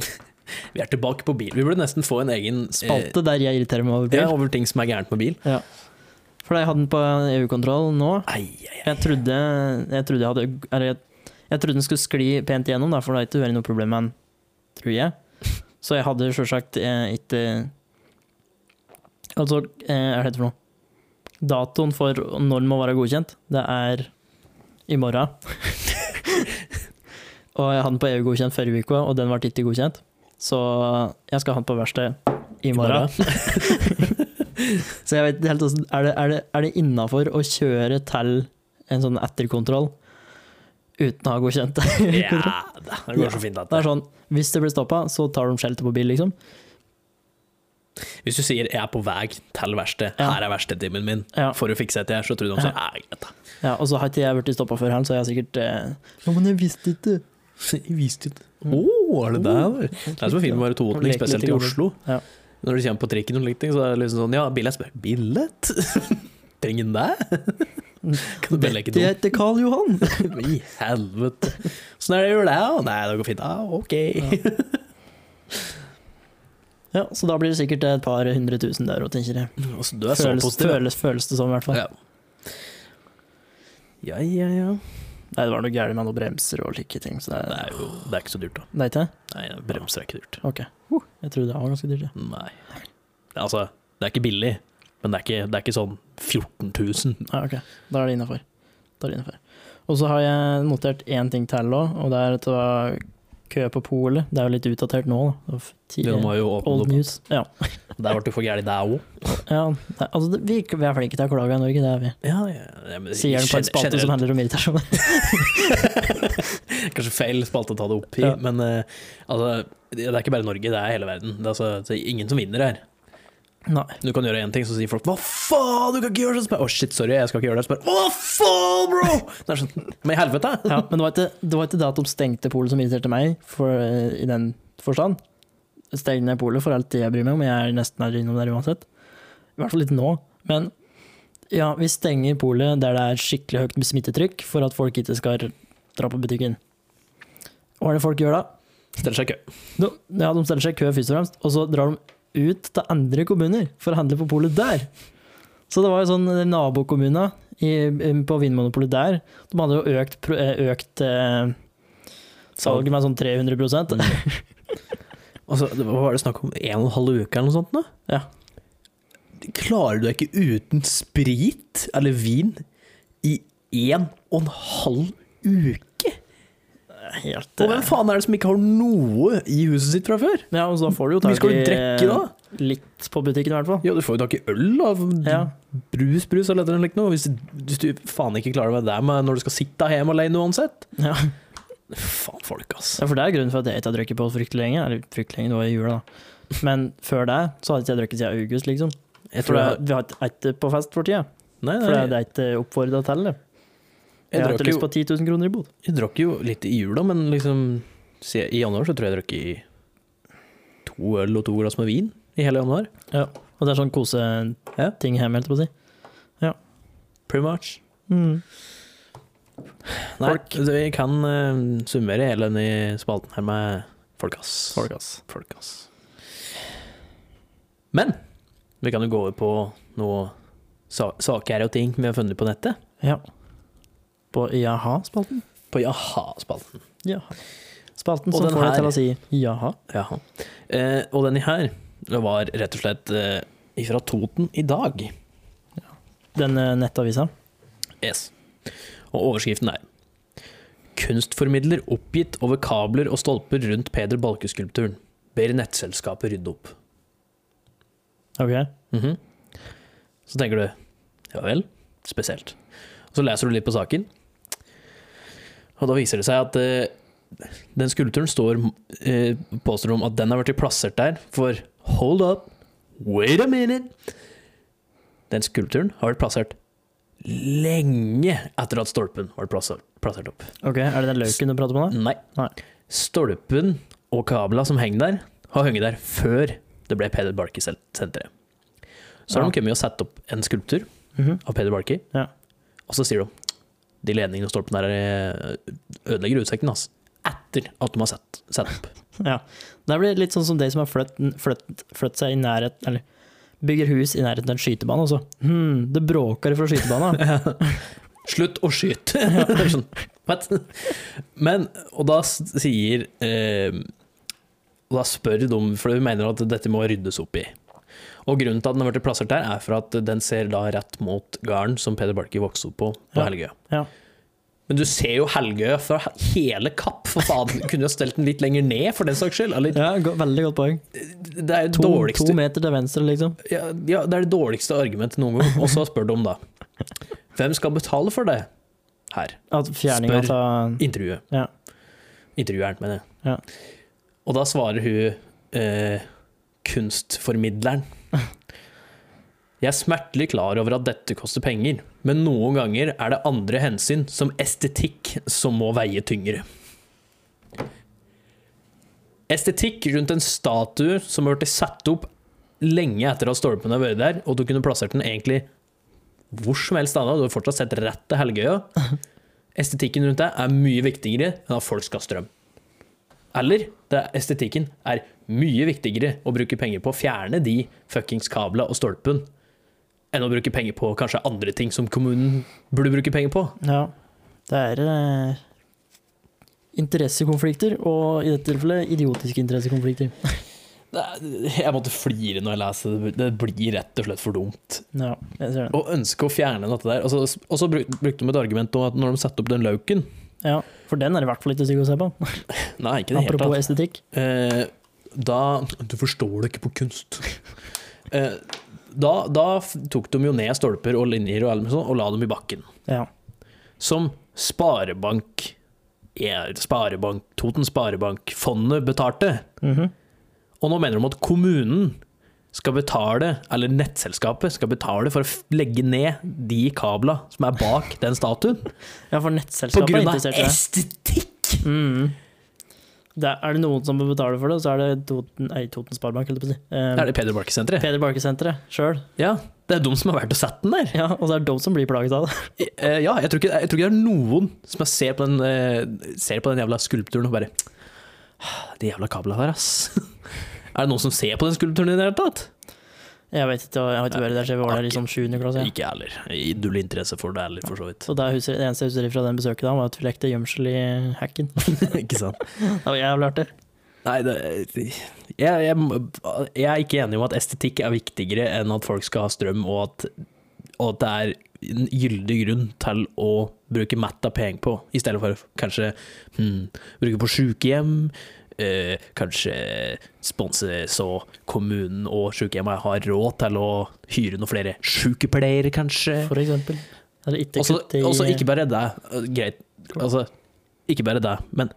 Vi er tilbake på bil. Vi burde nesten få en egen eh, Spalte der jeg irriterer meg over ja, over ting som er gærent med bil. For jeg hadde den på EU-kontroll nå. Ai, ai. Jeg trodde jeg, trodde jeg hadde jeg, jeg trodde den skulle skli pent igjennom, da, for det har ikke vært noe problem med den, tror jeg. Så jeg hadde selvsagt eh, ikke Altså, eh, er det for noe? Datoen for når den må være godkjent, det er i morgen. og jeg hadde den på EU-godkjent forrige uke, og den ble ikke godkjent. Så jeg skal ha den på verksted i morgen. så jeg vet ikke helt hvordan Er det, er det, er det innafor å kjøre til en sånn etterkontroll uten å ha godkjent det? Ja, det går så fint at Det er sånn, hvis det blir stoppa, så tar de skjeltet på bil, liksom. Hvis du sier 'jeg er på vei til verkstedet, Ja. her er verkstedtimen min, Ja. for å fikse dette her, så tror de sånn, ja, greit da. Ja, og så har ikke jeg blitt stoppa før her, så jeg har sikkert eh, Ja, men jeg visste ikke. Jeg visste ikke. Å, er det der? Det er som en film med totning, spesielt i. Oslo. Ja. Når du kommer på trikken og ting, så er det liksom sånn, ja, billett spør, billett? Trenger den det? Kan du bare Dette dum? heter Karl Johan. I helvete. Sånn er det å gjøre det, ja? Nei, det går fint. Ah, ok. Ja, så da blir det sikkert et par hundre tusen der òg, tenker jeg. Altså, du er så positiv. føles, føles det som, i hvert fall. Ja. Ja, ja, ja. Nei, det var noe gærent med noen bremser og slike ting. Så det, Det er jo det er ikke så dyrt, da. det er ikke det? Nei, bremser er ikke dyrt. Ok. Uh, jeg trodde det var ganske dyrt. Ja. Nei. Altså, det er ikke billig, men det er ikke, det er ikke sånn 14 000. Nei, ok, da er det innafor. Og så har jeg notert én ting til òg, og det er at det var kø på polet. Det er jo litt utdatert nå, da. Det De jo Old opp. news. Ja. Der ble du for gæren, deg òg. ja det, altså, det, vi, vi er flinke til å klage i Norge, det er vi. Ja, ja, men Sier den på en spalte som handler om irritasjon. Kanskje feil spalte å ta det opp i, men uh, altså, det er ikke bare Norge, det er hele verden. Det er, altså, det er ingen som vinner her. Nei. Du kan gjøre én ting, så sier folk 'hva faen, du kan ikke gjøre sånn'. Å, oh, shit, sorry, jeg skal ikke gjøre det. Så bare 'hva faen, bro'? Det er sånn, Men i helvete! Ja, men det var, ikke, det var ikke det at de stengte polet som irriterte meg, for, eh, i den forstand. Steng ned polet for alt det jeg bryr meg om, jeg er nesten her innom der uansett. I hvert fall ikke nå. Men ja, vi stenger polet der det er skikkelig høyt smittetrykk, for at folk ikke skal dra på butikken. Hva er det folk gjør da? Steller seg i kø. Ja, de steller seg i kø først og fremst, og så drar de ut til andre kommuner for å handle på polet der. Så det var jo sånn eh, nabokommuner på Vinmonopolet der, de hadde jo økt, eh, økt eh, salget med sånn 300 mm. Altså, hva var det snakk om? En og en halv uke eller noe sånt? Da? Ja. Klarer du deg ikke uten sprit eller vin i en og en halv uke? Helt Og hvem faen er det som ikke har noe i huset sitt fra før? Ja, og så får du jo tak i litt på butikken i hvert fall. Ja, du får jo tak i øl av Ja. brus, brus eller noe likt noe. Hvis, hvis du faen ikke klarer deg der med når du skal sitte hjemme alene uansett. Ja. Faen, folk, ass. ja, for det er grunnen for at jeg ikke har drukket på fryktelig lenge. Eller fryktelig lenge, det var i jula, da. Men før det så hadde jeg ikke drukket siden august, liksom. Jeg tror det, vi har ikke på fest for tida. nei, nei. For det er ikke oppfordra til det. Jeg, jeg, har ikke lyst på 10 000 kroner i bod. jeg drakk jo litt i jula, men liksom se- I januar så tror jeg jeg drakk i to øl og to glass med vin i hele januar. Og det er sånn koseting hjemme, helt på å si. Pretty much. Mm. Nei, Folk. vi kan uh, summere hele denne spalten her med folkas. Folkas. Folk, ass. Folk, ass. Men vi kan jo gå over på noe sa saker og ting vi har funnet på nettet. Ja. På jaha-spalten. På jaha-spalten. Jaha. Spalten som får deg til å si jaha. Jaha. Eh, og denne her var rett og slett eh, fra Toten i dag. Den eh, nettavisa. Yes. Og overskriften er Kunstformidler oppgitt over kabler og stolper rundt Peder Balke-skulpturen. Ber nettselskapet rydde opp. Ok. Mhm. Så tenker du ja vel, spesielt. Og så leser du litt på saken, og da viser det seg at eh, den skulpturen står eh, påstår om at den har vært plassert der for hold up, wait a minute. Den skulpturen har vært plassert lenge etter at stolpen var plassert, plassert opp. Ok, Er det den løken du prater om da? Nei. Nei. Stolpen og kabla som henger der, har hengt der før det ble Peder Barkey-senteret. Så har de kommet og satt opp en skulptur Mhm. av Peder Barkey, Ja. og så sier de de ledningene og stolpene der eh, ødelegger utsikten hans. Etter at de har sett, sett opp. Ja. Det blir litt sånn som de som har flytt, flytt, flytt seg i nærhet Eller bygger hus i nærheten av en skytebane, og så hm, det bråker fra skytebanen. Slutt å skyte! Sånn. Men, og da sier eh, Og da spør de, for de mener at dette må ryddes opp i. Og grunnen til at den har vært plassert der, er for at den ser da rett mot gården som Peder Balki vokste opp på på Ja. Helgøya. Ja. Men du ser jo Helgøya fra hele Kapp, for faen. Du kunne jo stelt den litt lenger ned, for den saks skyld. Eller, Ja, veldig godt poeng. det er To, dårligste to meter til venstre, liksom. ja, ja, det er det dårligste argumentet noen gang. Og så spør du om, da. Hvem skal betale for det? Her. At fjerninga Spør. av Intervjuet. Ja. Intervjueren, mener jeg. Ja. Og da svarer hun eh, kunstformidleren. Jeg er smertelig klar over at dette koster penger, men noen ganger er det andre hensyn, som estetikk, som må veie tyngre. Estetikk rundt en statue som har blitt satt opp lenge etter at stolpen har vært der, og du kunne plassert den egentlig hvor som helst annet, du har fortsatt sett rett til Helgøya. Estetikken rundt det er mye viktigere enn at folk skal ha strøm. Eller det, estetikken er mye viktigere å bruke penger på å fjerne de fuckings kabla og stolpen, enn å bruke penger på kanskje andre ting som kommunen burde bruke penger på. Ja. Det er eh, interessekonflikter, og i dette tilfellet idiotiske interessekonflikter. Er- Jeg måtte flire når jeg leser det. Det blir rett og slett for dumt. Ja, jeg ser det. Å ønske å fjerne dette der. Og så, brukte de et argument om at når de setter opp den lauken Ja, for den er i hvert fall ikke stygg å se på. Nei, ikke det helt. Apropos estetikk. Eh, da Du forstår det ikke på kunst. Eh, da, da tok de jo ned stolper og linjer og, sånt, og la dem i bakken. Ja. Som Sparebank Sparebank, Toten Sparebank-fondet betalte. Mhm. Og nå mener de at kommunen skal betale, eller nettselskapet skal betale for å legge ned de kabla som er bak den statuen. ja, for nettselskapet er grunn av interessert i det. estetikk! Mm. Det er, er det noen som betaler for det, så er det Toten, nei, Toten Sparebank, holdt jeg på å si. Eh, Er det Peder Barker-senteret? Peder Barker-senteret, sjøl. Ja, det er de som har vært og sett den der. Ja, og så er det de som blir plaget av det. Eh, ja, jeg tror, ikke, jeg tror ikke det er noen som ser på den, eh, ser på den jævla skulpturen og bare «Ah, De jævla kablene der, ass. er det noen som ser på den skulpturen i det hele tatt? Jeg vet ikke, jeg har ikke vært der siden vi var der i sånn 7. klasse. Ja. Ikke jeg heller. Null interesse for det heller, for så vidt. Så det, eneste jeg husker fra den besøket da, var at vi lekte gjemsel i hacken. ikke sant? Det var jævlig artig. Nei, det, jeg, jeg, jeg er ikke enig om at estetikk er viktigere enn at folk skal ha strøm, og at, og at det er en gyldig grunn til å bruke matta penger på, i stedet for kanskje hmm, bruke på sykehjem, eh, kanskje sponse så kommunen og sykehjemmet har råd til å hyre noen flere sykepleiere, kanskje. For eksempel. Eller ikke Også, i også ikke bare det, eh, greit, altså, ikke bare det, men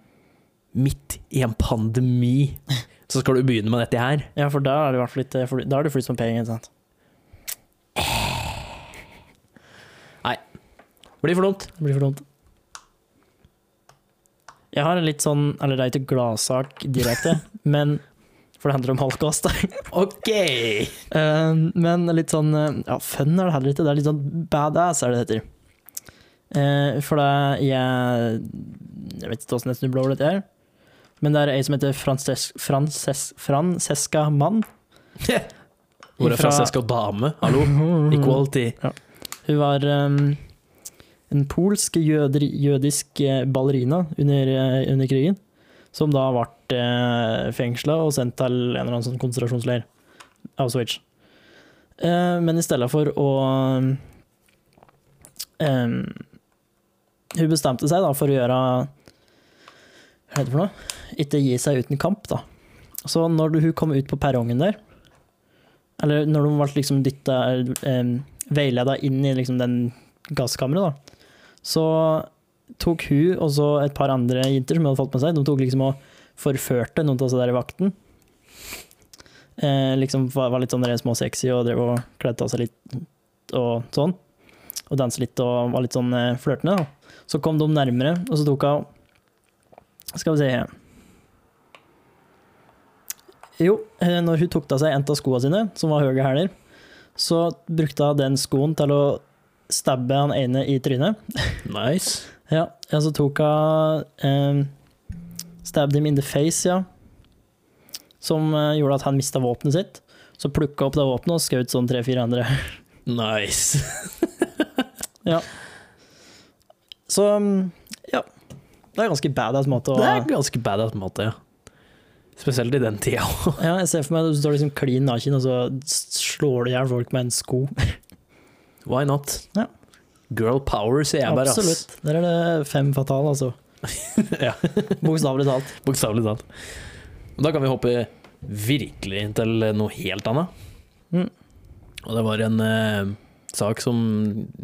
midt i en pandemi, så skal du begynne med dette her. Ja, for da er det i hvert fall litt Da er det flytt som penger, ikke sant. Blir for dumt. Blir for dumt. Jeg har en litt sånn Eller det er ikke gladsak direkte, men For det handler om holocaust. Ok! Uh, men litt sånn eh, Ja, fun er det heller ikke. Det er litt sånn badass, er det det heter. Uh, for det jeg Jeg vet ikke åssen jeg snubla over dette her. Men det er ei som heter Frances, Frances, Francesca Mann. Hvor er Francesca dame? Hallo? Equality. Hun var um, en polsk jøder, jødisk eh, ballerina under, eh, under krigen, som da ble uh, fengsla og sendt til en eller annen sånn konsentrasjonsleir, Auschwitz. Eh, men i stedet for å um, Hun bestemte seg da for å gjøre Hva heter det for noe? Ikke gi seg uten kamp, da. Så når hun kom ut på perrongen der, eller når de ble liksom dytta um, veileda inn i liksom den gasskammeret, da, så tok hun og så et par andre jenter som hadde fått med seg, de tok liksom og forførte noen av seg der i vakten. Eh, liksom var, litt sånn småsexy og drev og kledde av seg litt og sånn. Og danset litt og var litt sånn eh, flørtende. Da. Så kom de nærmere, og så tok hun Skal vi se Jo, eh, når hun tok av seg en av skoene sine, som var høye hæler, så brukte hun den skoen til å stabbe han ene i trynet. Nice. Ja, og så tok hun um, Stabbed him in the face, ja. Som uh, gjorde at han mista våpenet sitt. Så plukka opp det våpenet og skjøt sånn tre-fire andre. Nice. Så um, ja. Det er en ganske badass måte å Det er en ganske badass måte, ja. Spesielt i den tida. Ja, jeg ser for meg at du står liksom klin naken, og så slår du i hjel folk med en sko. Why not? Ja. Girl power, sier jeg bare. ass. Absolutt. Der er det fem fatale, altså. Ja. Bokstavelig talt. Bokstavelig talt. Da kan vi hoppe virkelig til noe helt annet. Mm. Og det var en uh, sak som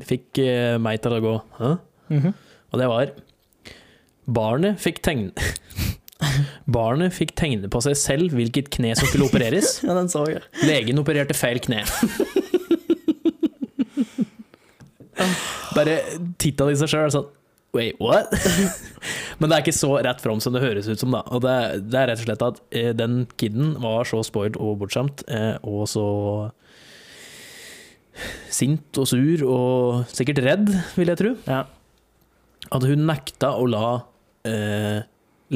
fikk uh, meg til å gå Hæ? Mhm. Og det var Barnet fikk tegne Barnet fikk tegne på seg selv hvilket kne som skulle opereres. Ja, den så jeg. Legen opererte feil kne. Bare titta de seg sjøl og sånn Wait, what? Men det er ikke så rett fram som det høres ut som, da. Og det, det er rett og slett at eh, den kiden var så spoiled og bortskjemt, eh, og så sint og sur og sikkert redd, vil jeg tro, Ja. at hun nekta å la eh,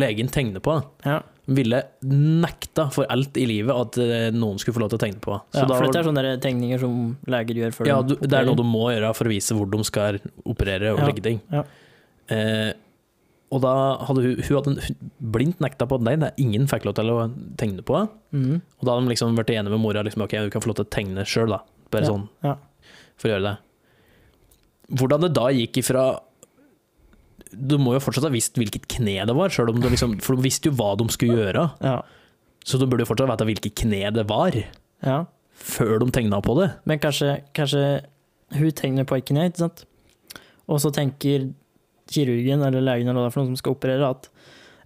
legen tegne på. ja. Hun ville nekta for alt i livet at eh, noen skulle få lov til å tegne på. Så ja for dette er sånne tegninger som leger gjør før ja, de du, det er noe du må gjøre for å vise hvor de skal operere og Ja, legge ting. ja. Eh, og da hadde hun, hun hadde blindt nekta på nei, det er ingen fikk lov til å tegne på. Mm. Og da hadde de liksom vært enige med mora liksom, ok, du kan få lov til å tegne sjøl, da. Bare Ja, sånn for å gjøre det. Hvordan det da gikk ifra Du må jo fortsatt ha visst hvilket kne det var, om du liksom, for de visste jo hva de skulle gjøre. Ja. Så du burde jo fortsatt vite hvilket kne det var, ja. før de tegna på det. Men kanskje, kanskje hun tegner på et kne, ikke sant? Og så tenker kirurgen eller legen eller noe for noen som skal operere, at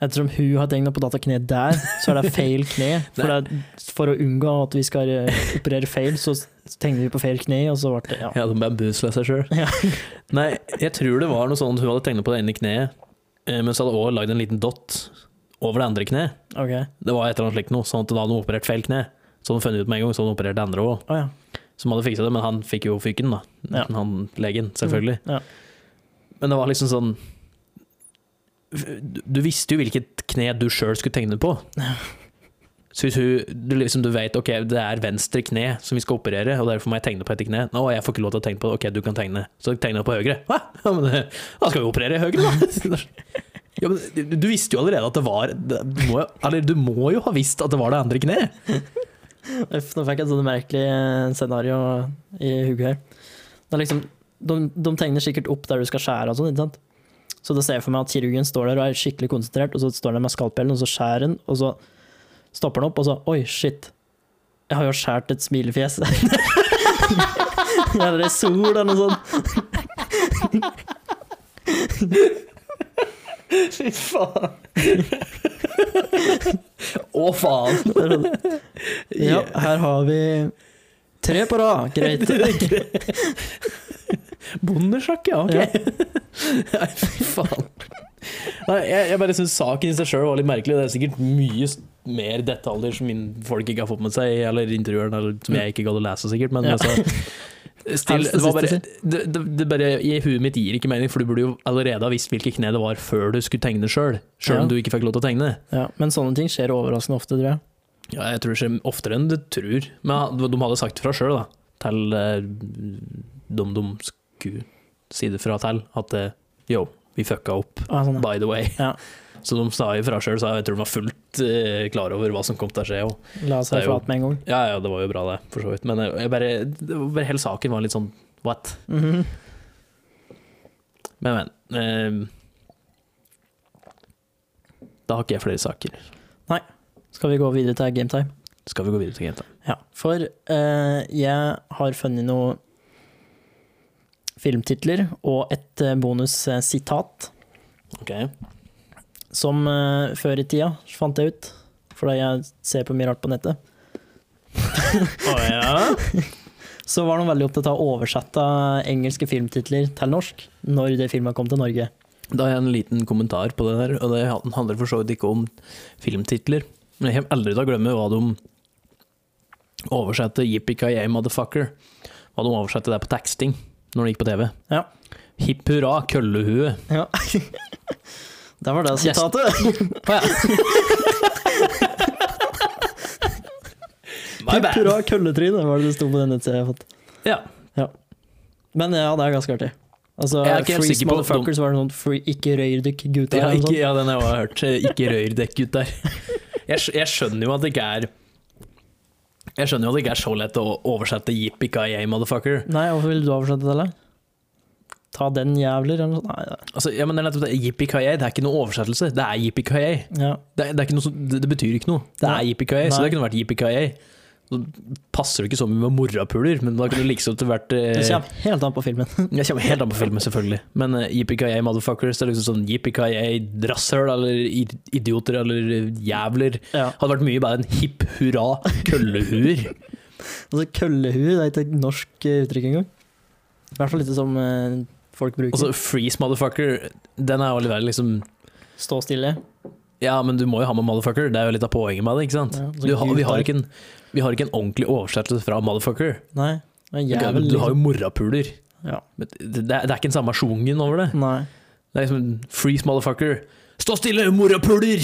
ettersom hun har tegna på datakne der, så er det feil kne. For, det for å unngå at vi skal eh, operere feil, så tegner vi på feil kne, og så ble det ja. Ja, de bambusla seg sjøl. Ja. Nei, jeg tror det var noe sånn hun hadde tegnet på det ene kneet, eh, men så hadde hun også lagd en liten dott over det andre kneet. Okay. Det var et eller annet slikt noe, sånn at da hadde hun operert feil kne. Så hadde hun funnet ut med en gang, så hadde hun operert det andre òg. Oh, ja. Som hadde fiksa det, men han fikk jo fyken, da. Ja. Han legen, selvfølgelig. Mm, ja. Men det var liksom sånn Du, visste jo hvilket kne du sjøl skulle tegne på. Så hvis hun, du, liksom, du vet ok, det er venstre kne som vi skal operere, og derfor må jeg tegne på etter kne. Nå, jeg får ikke lov til å tegne på det. Ok, du kan tegne. Så tegner jeg på høyre. Hæ? Ja, men da skal vi operere høyre, da! Ja, men du, visste jo allerede at det var du må, Eller du må jo ha visst at det var det andre kneet. Uff, nå fikk jeg et sånt merkelig eh, scenario i hodet her. Er liksom, de, de tegner sikkert opp der du skal skjære og sånn, ikke sant? Så da ser jeg for meg at kirurgen står der og er skikkelig konsentrert, og så står han med skalpellen, og så skjærer han, og så stopper han opp, og så Oi, shit. Jeg har jo skjært et smilefjes. Eller ei sol, eller noe sånt. Fy faen. Å, faen. Ja, her har vi tre på rad. Greit. Bondesjakk, ja. Ok. Ja. Nei, fy faen. Nei, jeg, jeg bare syns saken i seg sjøl var litt merkelig. Det er sikkert mye mer detaljer som min folk ikke har fått med seg, eller intervjueren, eller som jeg ikke gadd å lese, sikkert. Men Ja. altså Still, det, var bare, det, det, det bare I huet mitt gir ikke mening, for du burde jo allerede ha visst hvilke kne det var før du skulle tegne sjøl. Sjøl Ja. om du ikke fikk lov til å tegne. Ja, men sånne ting skjer overraskende ofte, tror jeg. Ja, jeg tror det skjer oftere enn du tror. Men de hadde sagt det fra sjøl, da. Til eh, dem de skulle si det fra til. At eh, yo, vi fucka opp, Ah, sånn, ja. by the way. Ja. Så de sa ifra sjøl, så jeg tror de var fullt uh, klar over hva som kom til å skje. Og, La oss er flat med en gang. ja, ja, det var jo bra, det, for så vidt. Men jeg bare, bare hele saken var litt sånn what? Mhm. Men, men. Uh, da har ikke jeg flere saker. Nei. Skal vi gå videre til gametime? Skal vi gå videre til gametime. Ja, for uh, jeg har funnet noen filmtitler og et eh, bonussitat Ok. som uh, før i tida fant jeg ut, fordi jeg ser på mye rart på nettet. Å ja? Så var de veldig opptatt av å oversette engelske filmtitler til norsk når det filmen kom til Norge. Da har jeg en liten kommentar på det der, og det handler for så vidt ikke om filmtitler. Men jeg kommer aldri til å glemme hva de oversatte Yippie-ki-yay, motherfucker. Hva de oversatte der på teksting når det gikk på TV. Ja. Hipp hurra, køllehue. Ja. Der var det sitatet. Å ja. Hipp. Hurra, kølletryne, var det det sto på den nettsida jeg har fått. Ja. Men ja, det er ganske artig. Altså, Freeze motherfuckers var noen free, ikke røyr dykk gutter. Ja, ikke, ja, den har jeg hørt. Ikke røyr dekk gutter. Jeg, jeg skjønner jo at det ikke er Jeg skjønner jo at det ikke er så lett å oversette Yippie-ki-yay, motherfucker. Nei, hvorfor ville du oversette det? eller? Ta den, jævler, eller noe sånt. Nei, det- Altså, ja, men det er nettopp det. Yippee-ki-yay, det er ikke noe oversettelse. Det er yippee-ki-yay. ja. Det, er- det, er ikke noe som- det, det betyr ikke noe. Det er Nei. yippee-ki-yay, så Nei. det kunne vært yippee-ki-yay. Så passer det ikke så mye med morapuler, men da kunne det liksom vært eh, Det kommer helt an på filmen. det kommer helt an på filmen, selvfølgelig. Men uh, yippee-ki-yay motherfuckers, det er liksom sånn yippee-ki-yay rasshøl, eller idioter, eller jævler. Ja. Hadde vært mye bedre enn hipp hurra køllehuer. Altså, køllehue det er ikke et norsk eh, uttrykk engang. I hvert fall ikke som eh, folk bruker. Altså freeze motherfucker, den er jo litt liksom Stå stille. Ja, men du må jo ha med motherfucker, det er jo litt av poenget med det, ikke sant? Ja, du, har- vi, har ikke en, vi har ikke en ordentlig oversettelse fra motherfucker. Nei. Jævel, du har jo morrapuler morapuler. Ja. Det, det det er ikke den samme sjungen over det. Nei. Det er liksom freeze motherfucker. Stå stille, morapuler!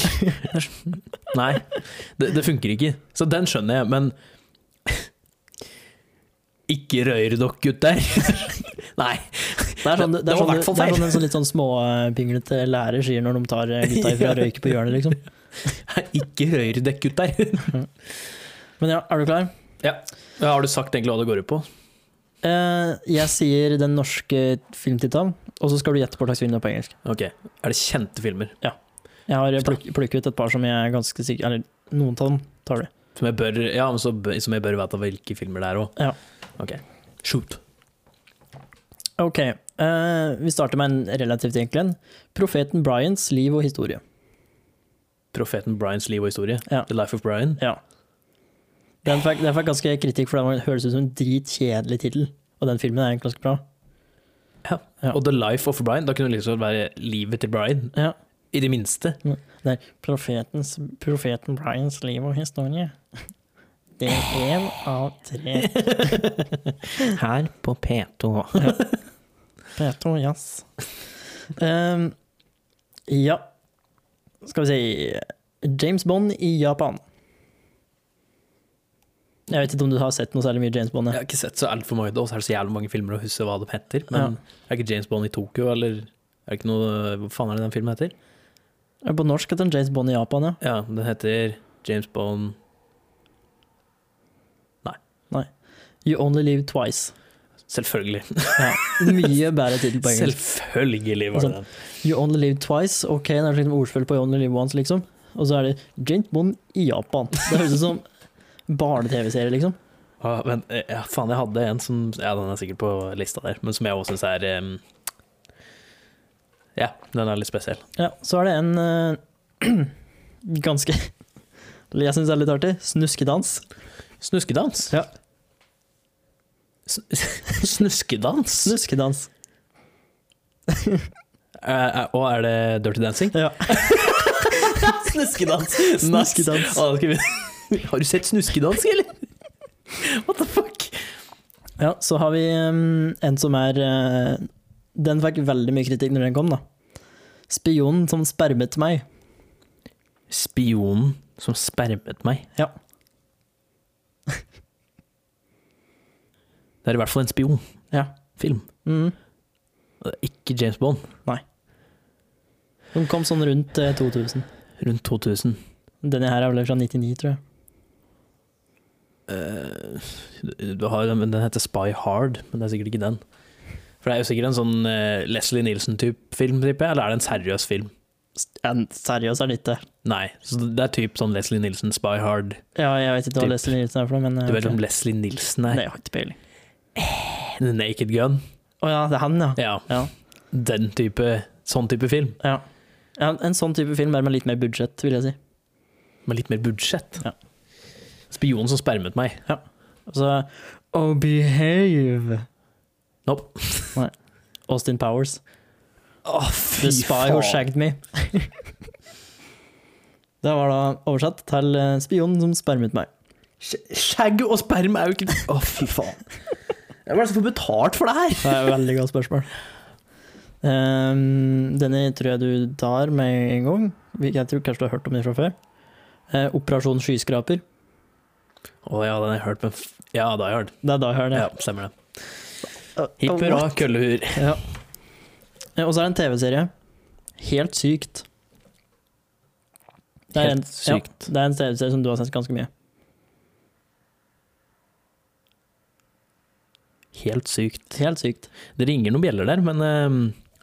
Nei, det, det funker ikke. Så den skjønner jeg, men Ikke rør dere, gutter! Nei. Det er sånn, det, Det er var sånn, i hvert fall det er sånn en sånn litt sånn småpinglete lærer sier når de tar eh, gutta ifra røyke på hjørnet, liksom. Ikke rør dere, gutter! Men ja, er du klar? Ja. Har du sagt egentlig hva det går ut på? Eh, jeg sier den norske filmtittelen, og så skal du gjette på hva slags film det er på engelsk. Ok. Er det kjente filmer Ja. Jeg har pluk, plukket ut et par som jeg er ganske sikker Eller noen av dem tar du. som jeg bør, ja, bør- som jeg bør vite hvilke filmer det er òg? Ja. Ok. Shoot. Ok, eh, vi starter med en relativt enkel en. Profeten Bryans liv og historie. Profeten Bryans liv og historie. Ja. The Life of Bryan? Ja. Den fikk, den fikk ganske kritikk, for den høres ut som en dritkjedelig tittel. Og den filmen er egentlig ganske bra. Ja. Ja. Og The Life of Brian. Da kunne det liksom være livet til Brian. Ja. I det minste. Det er profetens, profeten Brians liv og historie. Det er én av tre. Her på P2. P2 Jazz. Um, ja, skal vi si James Bond i Japan. Jeg vet ikke om du har sett noe særlig mye James Bond? Jeg har ikke sett så altfor mange, og så er det så jævlig mange filmer å huske hva de heter. Men er ikke James Bond i Tokyo, eller er det ikke noe Hva faen er det den filmen heter? På norsk heter den James Bond i Japan, ja. Ja, den heter James Bond Nei. You Only Live Twice. Selvfølgelig. Ja, mye bedre tittel på engelsk. Selvfølgelig var det den. You Only Live Twice, ok, det er liksom ordspill på You Only Live Once, liksom. Og så er det James Bond i Japan. Det høres ut som barne-TV-serie, liksom. Ja, men, eh, ja, faen, jeg hadde en som Ja, den er sikkert på lista der, men som jeg også syns er um, Ja, den er litt spesiell. Ja, så er det en uh, ganske Jeg syns det er litt artig. Snuskedans. Snuskedans? Ja. Snuskedans? Snuskedans. Eh, og er det Dirty Dancing? Ja. Snuskedans! Snuskedans. Å, da skal vi- Har du sett Snuskedansk, eller? What the fuck? ja, så har vi em, en som er eh, Den fikk veldig mye kritikk når den kom, da. Spionen som spermet meg. Spionen som spermet meg. Ja. Det er i hvert fall en spion. Ja. Film. Det er Ikke James Bond. Nei. Den kom sånn rundt eh, 2000. Rundt 2000. Denne her er vel fra 99, tror jeg. Eh, du har, den heter Spy Hard, men det er sikkert ikke den. For det er jo sikkert en sånn eh, Leslie Nielsen-type film, jeg, eller er det en seriøs film? En seriøs er det ikke. Nei, så det er typ sånn Leslie Nielsen, Spy Hard. Ja, jeg vet ikke hva Leslie Nielsen er for noe, men eh, Du vet om Leslie Nielsen Nei, er? jeg har ikke peiling. The Naked Gun. Å ja, det er han, ja. Ja, ja. den type, sånn type film. ja. Ja, En sånn type film, er med litt mer budsjett, vil jeg si. Med litt mer budsjett. Ja. Spionen som spermet meg. Altså, Oh, behave! Nope. Austin Powers. Å, The Spy Who Shagged Me. det var da oversatt til eh, Spionen som spermet meg. Skjegg og sperm er jo ikke Å, fy faen. Hvem er det som får betalt for det her? Det er et veldig godt spørsmål. Um, denne tror jeg du tar med en gang. Jeg tror kanskje du har hørt om den fra før. Uh, Operasjon skyskraper. Å ja, den har jeg hørt, men Ja, da har jeg hørt. Det er jeg hører det. Ja, stemmer det. Hipp hurra, køllehur. Ja. Og så er det en TV-serie. Helt sykt. Det er, en, Helt sykt. Ja, det er en TV-serie som du har sett ganske mye. helt sykt. Helt sykt. Det ringer noen bjeller der, men eh,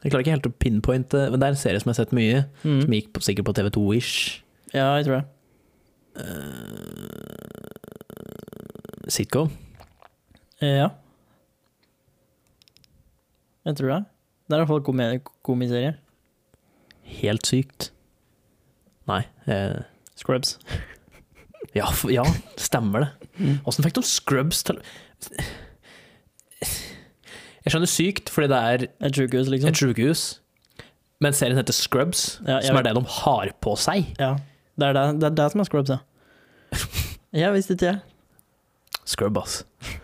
jeg klarer ikke helt å pinpointe. Men det er en serie som jeg har sett mye, Mm. som gikk på, sikkert på TV2-ish. Ja, jeg tror det. Sitcom. Eh, Ja. Jeg tror det. Det er i hvert fall komi komiserie. Helt sykt. Nei. Eh, Scrubs. ja, ja, stemmer det. Mm. Fikk de Scrubs til Jeg skjønner sykt, fordi det er Et sjukehus, liksom. et sjukehus, men serien heter Scrubs, Ja, som er det de har på seg. Ja. Det er det, det, er det som er Scrubs, ja. Jeg visste ikke, jeg. Scrub, ass.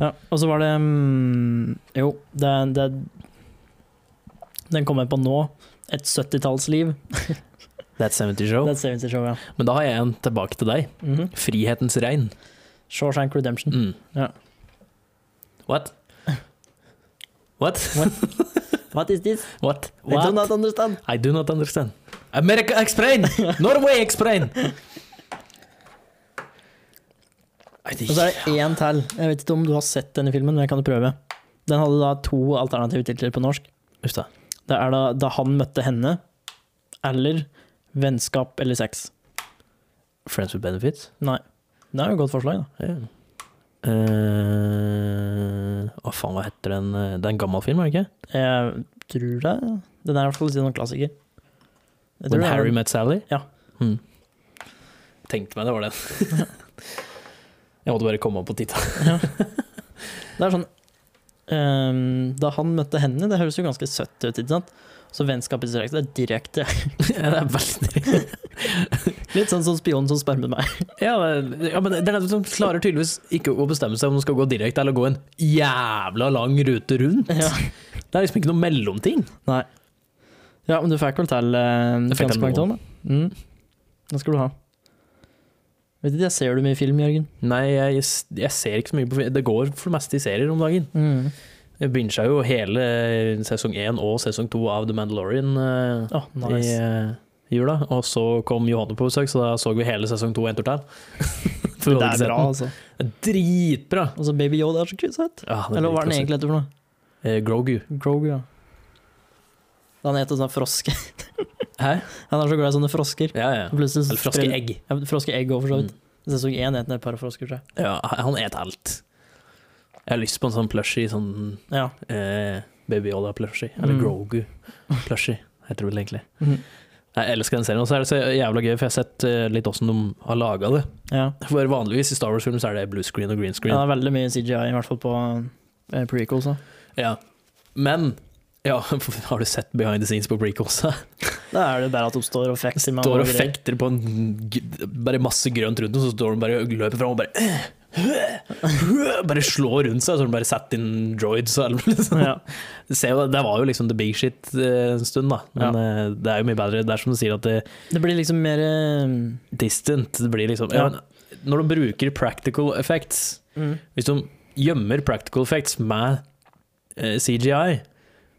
Ja, og så var det mm, Jo, det, det Den kom jeg på nå. Et 70-tallsliv. That 70 Show. Er 70 show, ja. Men da har jeg en tilbake til deg. Mhm. Frihetens regn. Shawshank Redemption. Mm. Ja. What? What? What is this? What? I do What? not understand. I do not understand. America explain! Norway explain! Og så er det én til. Jeg vet ikke om du har sett denne filmen, men jeg kan prøve. Den hadde da to alternative titler på norsk. Uff da. Det er da 'Da han møtte henne', eller 'Vennskap eller sex'. Friends with benefits? Nei. Det er jo et godt forslag, da. Ja. Hva faen, hva heter den? Det er en gammel film, er det ikke? Jeg tror det. Den er i hvert fall sånn klassiker. When Harry Met Sally? Ja. Hmm. Tenkte meg det var den. jeg måtte bare komme opp på titta. Det er sånn um, Da han møtte henne, det høres jo ganske søtt ut, ikke sant? Så vennskapet direkte, det er direkte. ja, det er veldig Litt sånn som spionen som spermet meg. ja, ja, men det er den som klarer tydeligvis ikke å bestemme seg om de skal gå direkte eller gå en jævla lang rute rundt. Ja. Det er liksom ikke noe mellomting. Nei. Ja, men du fikk vel til uh, ganske mange da. Mm. Det skal du ha. Vet ikke, jeg ser du mye film, Jørgen? Nei, jeg, jeg ser ikke så mye på film. Det går for det meste i serier om dagen. Mm. Jeg bincha jo hele sesong én og sesong to av The Mandalorian uh, oh, nice. i eh, jula. Og så kom Johanne på besøk, så da så vi hele sesong to en tur til. Det er bra, altså. Det er Dritbra! Og så Baby Yoda er så kult søt. Ja, er Eller hva er den egentlig heter for noe? Eh, Grogu. Grogu, ja. Han heter sånn froske. Hæ? Han er så glad i sånne frosker. Ja, ja. Eller froskeegg. Ja, froskeegg òg, for så vidt. Mm. Sesong én het den et par frosker, tror jeg. Ja, han et alt. Jeg har lyst på en sånn plushie, sånn Ja. eh, Baby Yoda-plushie. Eller Mm. Grogu-plushie, heter det vel egentlig. Mm. Jeg elsker den serien. Og så er det så jævla gøy, for jeg har sett eh, litt åssen de har laga det. ja. For vanligvis i Star Wars-film så er det blue screen og green Ja, det er veldig mye CGI, i hvert fall på eh, prequels. Ja. Men ja, har du sett behind the scenes på prequels? Da er det bare at de står og fekter med Står og fekter på en Bare masse grønt rundt dem, så står de bare og løper fram og bare Bare slår rundt seg, så de bare satt inn droids og alt sånn. Ja. Du Det var jo liksom the big shit eh, en stund, da. Men ja. det er jo mye bedre. Det er som du sier, at det Det blir liksom mer eh, distant. Det blir liksom Ja. Når de bruker practical effects mm. Hvis de gjemmer practical effects med eh, CGI,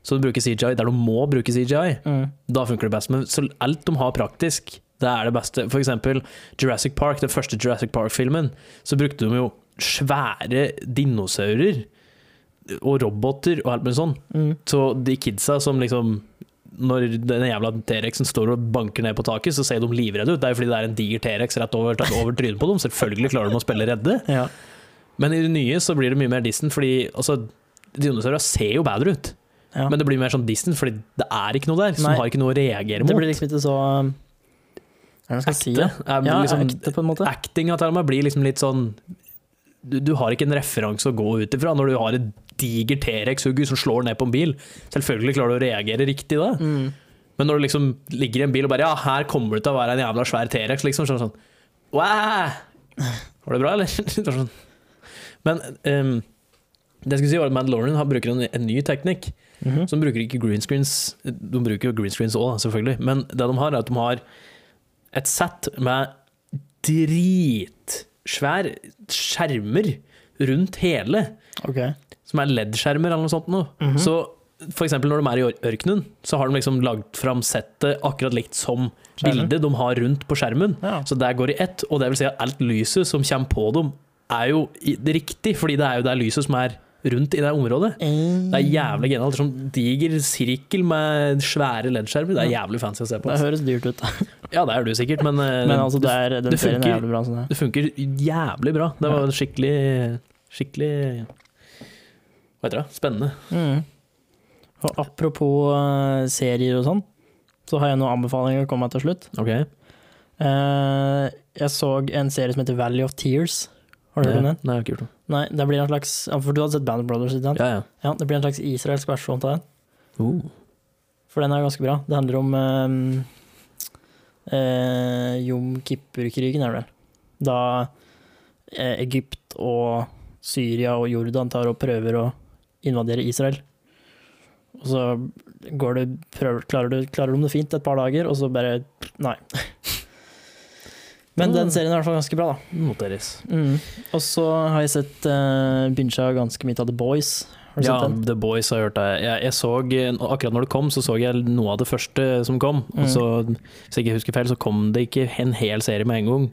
så du bruker CGI der du må bruke CGI, Mm. da funker det best. Men så alt de har praktisk, det er det beste. For eksempel Jurassic Park, den første Jurassic Park-filmen, så brukte de jo svære dinosaurer og roboter og alt mulig sånn. Mm. Så de kidsa som liksom når den jævla T-rexen står og banker ned på taket, så ser de livredde ut. Det er jo fordi det er en diger T-rex rett over, over trynet på dem. Selvfølgelig klarer de å spille redde. Ja. Men i det nye så blir det mye mer distant, fordi altså, dinosaurer ser jo bedre ut. Ja. Men det blir mer sånn distant, fordi det er ikke noe der. som Nei. har ikke noe å reagere det mot. blir liksom ikke så um, Hva skal det si? Ja, ja liksom, ekte, på en måte. Actinga til meg blir liksom litt sånn du, du har ikke en referanse å gå ut ifra når du har et diger T-rex-hugger som slår ned på en bil. Selvfølgelig klarer du å reagere riktig da. Mm. Men når du liksom ligger i en bil og bare Ja, her kommer det til å være en jævla svær T-rex, liksom. Sånn, sånn Wow! Var det bra, eller? sånn. Men um, det jeg skulle si var at Mandalorian bruker en, en ny teknikk. Mhm. Så de bruker ikke green screens De bruker jo green screens òg, selvfølgelig. Men det de har, er at de har et sett med dritsvær skjermer rundt hele. okay. Som er LED-skjermer eller noe sånt. Noe. -hmm. Så for eksempel når de er i ørkenen, så har de liksom lagd fram settet akkurat likt som Skjermen. bildet de har rundt på skjermen. Ja. Så der går i ett, og det vil si at alt lyset som kommer på dem er jo riktig, fordi det er jo det lyset som er rundt i det området. Det er jævlig genialt. Sånn diger sirkel med svære LED-skjermer. Det er jævlig fancy å se på. Det høres dyrt ut, da. Ja, det er du sikkert, men, eh, Men altså, det er, det er funker. jævlig bra. Sånn det. det funker jævlig bra. Det var skikkelig Skikkelig Hva heter det? Spennende. Mm. Og apropos eh, serier og sånn, så har jeg noen anbefalinger å komme med til slutt. Okay. Eh, jeg så en serie som heter Valley of Tears. Har du hørt om den? Nei, jeg har ikke gjort det. Nei, det blir en slags For du hadde sett Band of Brothers? Ikke sant? Ja, ja. Ja, det blir en slags israelsk versjon av den. Uh. For den er ganske bra. Det handler om um, eh, Jom Kippur-krigen, er det vel. Da eh, Egypt og Syria og Jordan tar og prøver å invadere Israel. Og så går det, prøver, klarer, du, klarer du det fint et par dager, og så bare Nei. Men den serien er i hvert fall ganske bra, da. Noteres. Mm. Og så har jeg sett uh, bincha ganske mye av The Boys. Ja, den? The Boys har jeg hørt det. Jeg, jeg så, akkurat når det kom, så så jeg noe av det første som kom. Og Mm. så, hvis jeg ikke husker feil, så kom det ikke en hel serie med en gang.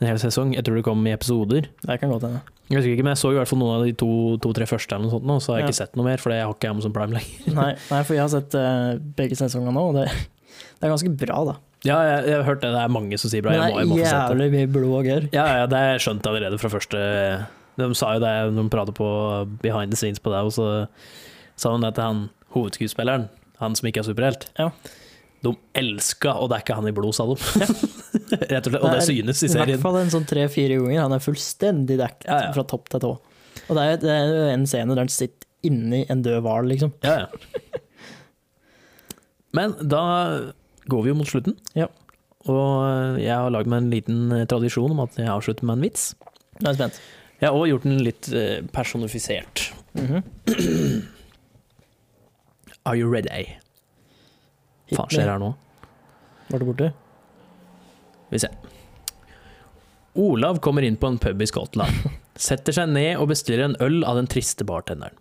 En hel sesong. Jeg tror det kom i episoder. Det kan godt hende. Jeg husker ikke, men jeg så i hvert fall noen av de to-tre første, eller noe sånt, nå, så har jeg Ja. ikke sett noe mer, for jeg har ikke Amazon Prime lenger. Nei, nei, for jeg har sett uh, begge sesongene nå, og det, det er ganske bra, da. Ja, jeg, jeg har hørt det. Det er mange som sier bra. Jeg må, jeg det må er få sett det. jævlig mye blod og gørr. Ja, ja, det har jeg skjønt allerede fra første De sa jo det når de pratet på behind the scenes på det, og så sa hun det til han hovedskuespilleren, han som ikke er superhelt. Ja. De elska å dekke han i blod, sa de. Rett og slett. Og det Det er synes i serien. I hvert fall en sånn tre-fire ganger. Han er fullstendig dekket Ja, ja. fra topp til tå. Og det er, det er jo en scene der han sitter inni en død hval, liksom. Ja, ja. Men da går vi jo mot slutten. Ja. Og jeg har lagd meg en liten eh, tradisjon om at jeg avslutter med en vits. Jeg er spent. Jeg har også gjort den litt personifisert. personifisert. -hmm. Are you ready? Faen skjer her nå? Var det borte? Vi ser. Olav kommer inn på en pub i Skottland, setter seg ned og bestiller en øl av den triste bartenderen.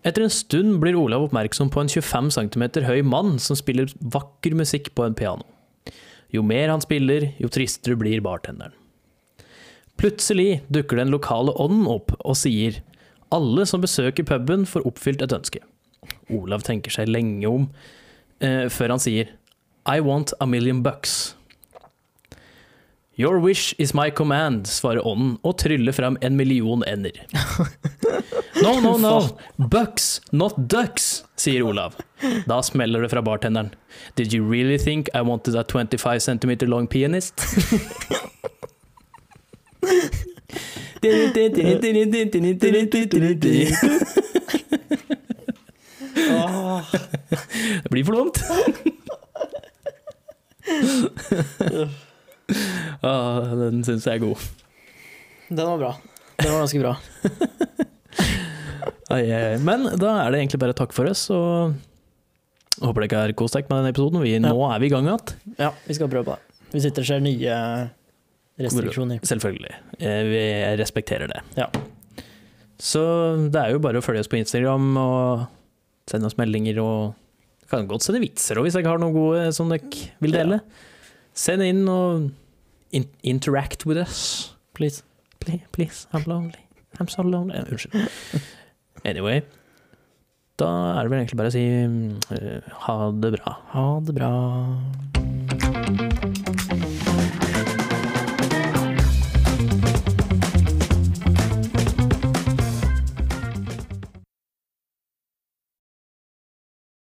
Etter en stund blir Olav oppmerksom på en 25 cm høy mann som spiller vakker musikk på en piano. Jo mer han spiller, jo tristere blir bartenderen. Plutselig dukker den lokale ånden opp og sier alle som besøker puben får oppfylt et ønske. Olav tenker seg lenge om eh, før han sier I want a million bucks. Your wish is my command, svarer ånden og tryller frem en million ender. No, no, no, bucks, not ducks, sier Olav. Da smeller det fra bartenderen. Did you really think I wanted a 25 centimeter long pianist? Det blir for dumt. Ah, den syns jeg er god. Den var bra. Den var ganske bra. Ai, ai. Men da er det egentlig bare takk for oss, og håper dere har kost dere med denne episoden. Vi, Nå er vi i gang igjen. Ja, vi skal prøve på det. Hvis ikke det skjer nye restriksjoner. Selvfølgelig. Eh, Vi respekterer det. Ja. Så det er jo bare å følge oss på Instagram og sende oss meldinger og kan godt sende vitser òg, hvis jeg har noen gode som dere vil dele. Send inn og in interact with us. Please. Please, please, I'm lonely. I'm so lonely. Eh, Unnskyld. Anyway. Da er det vel egentlig bare å si eh, ha det bra. Ha det bra.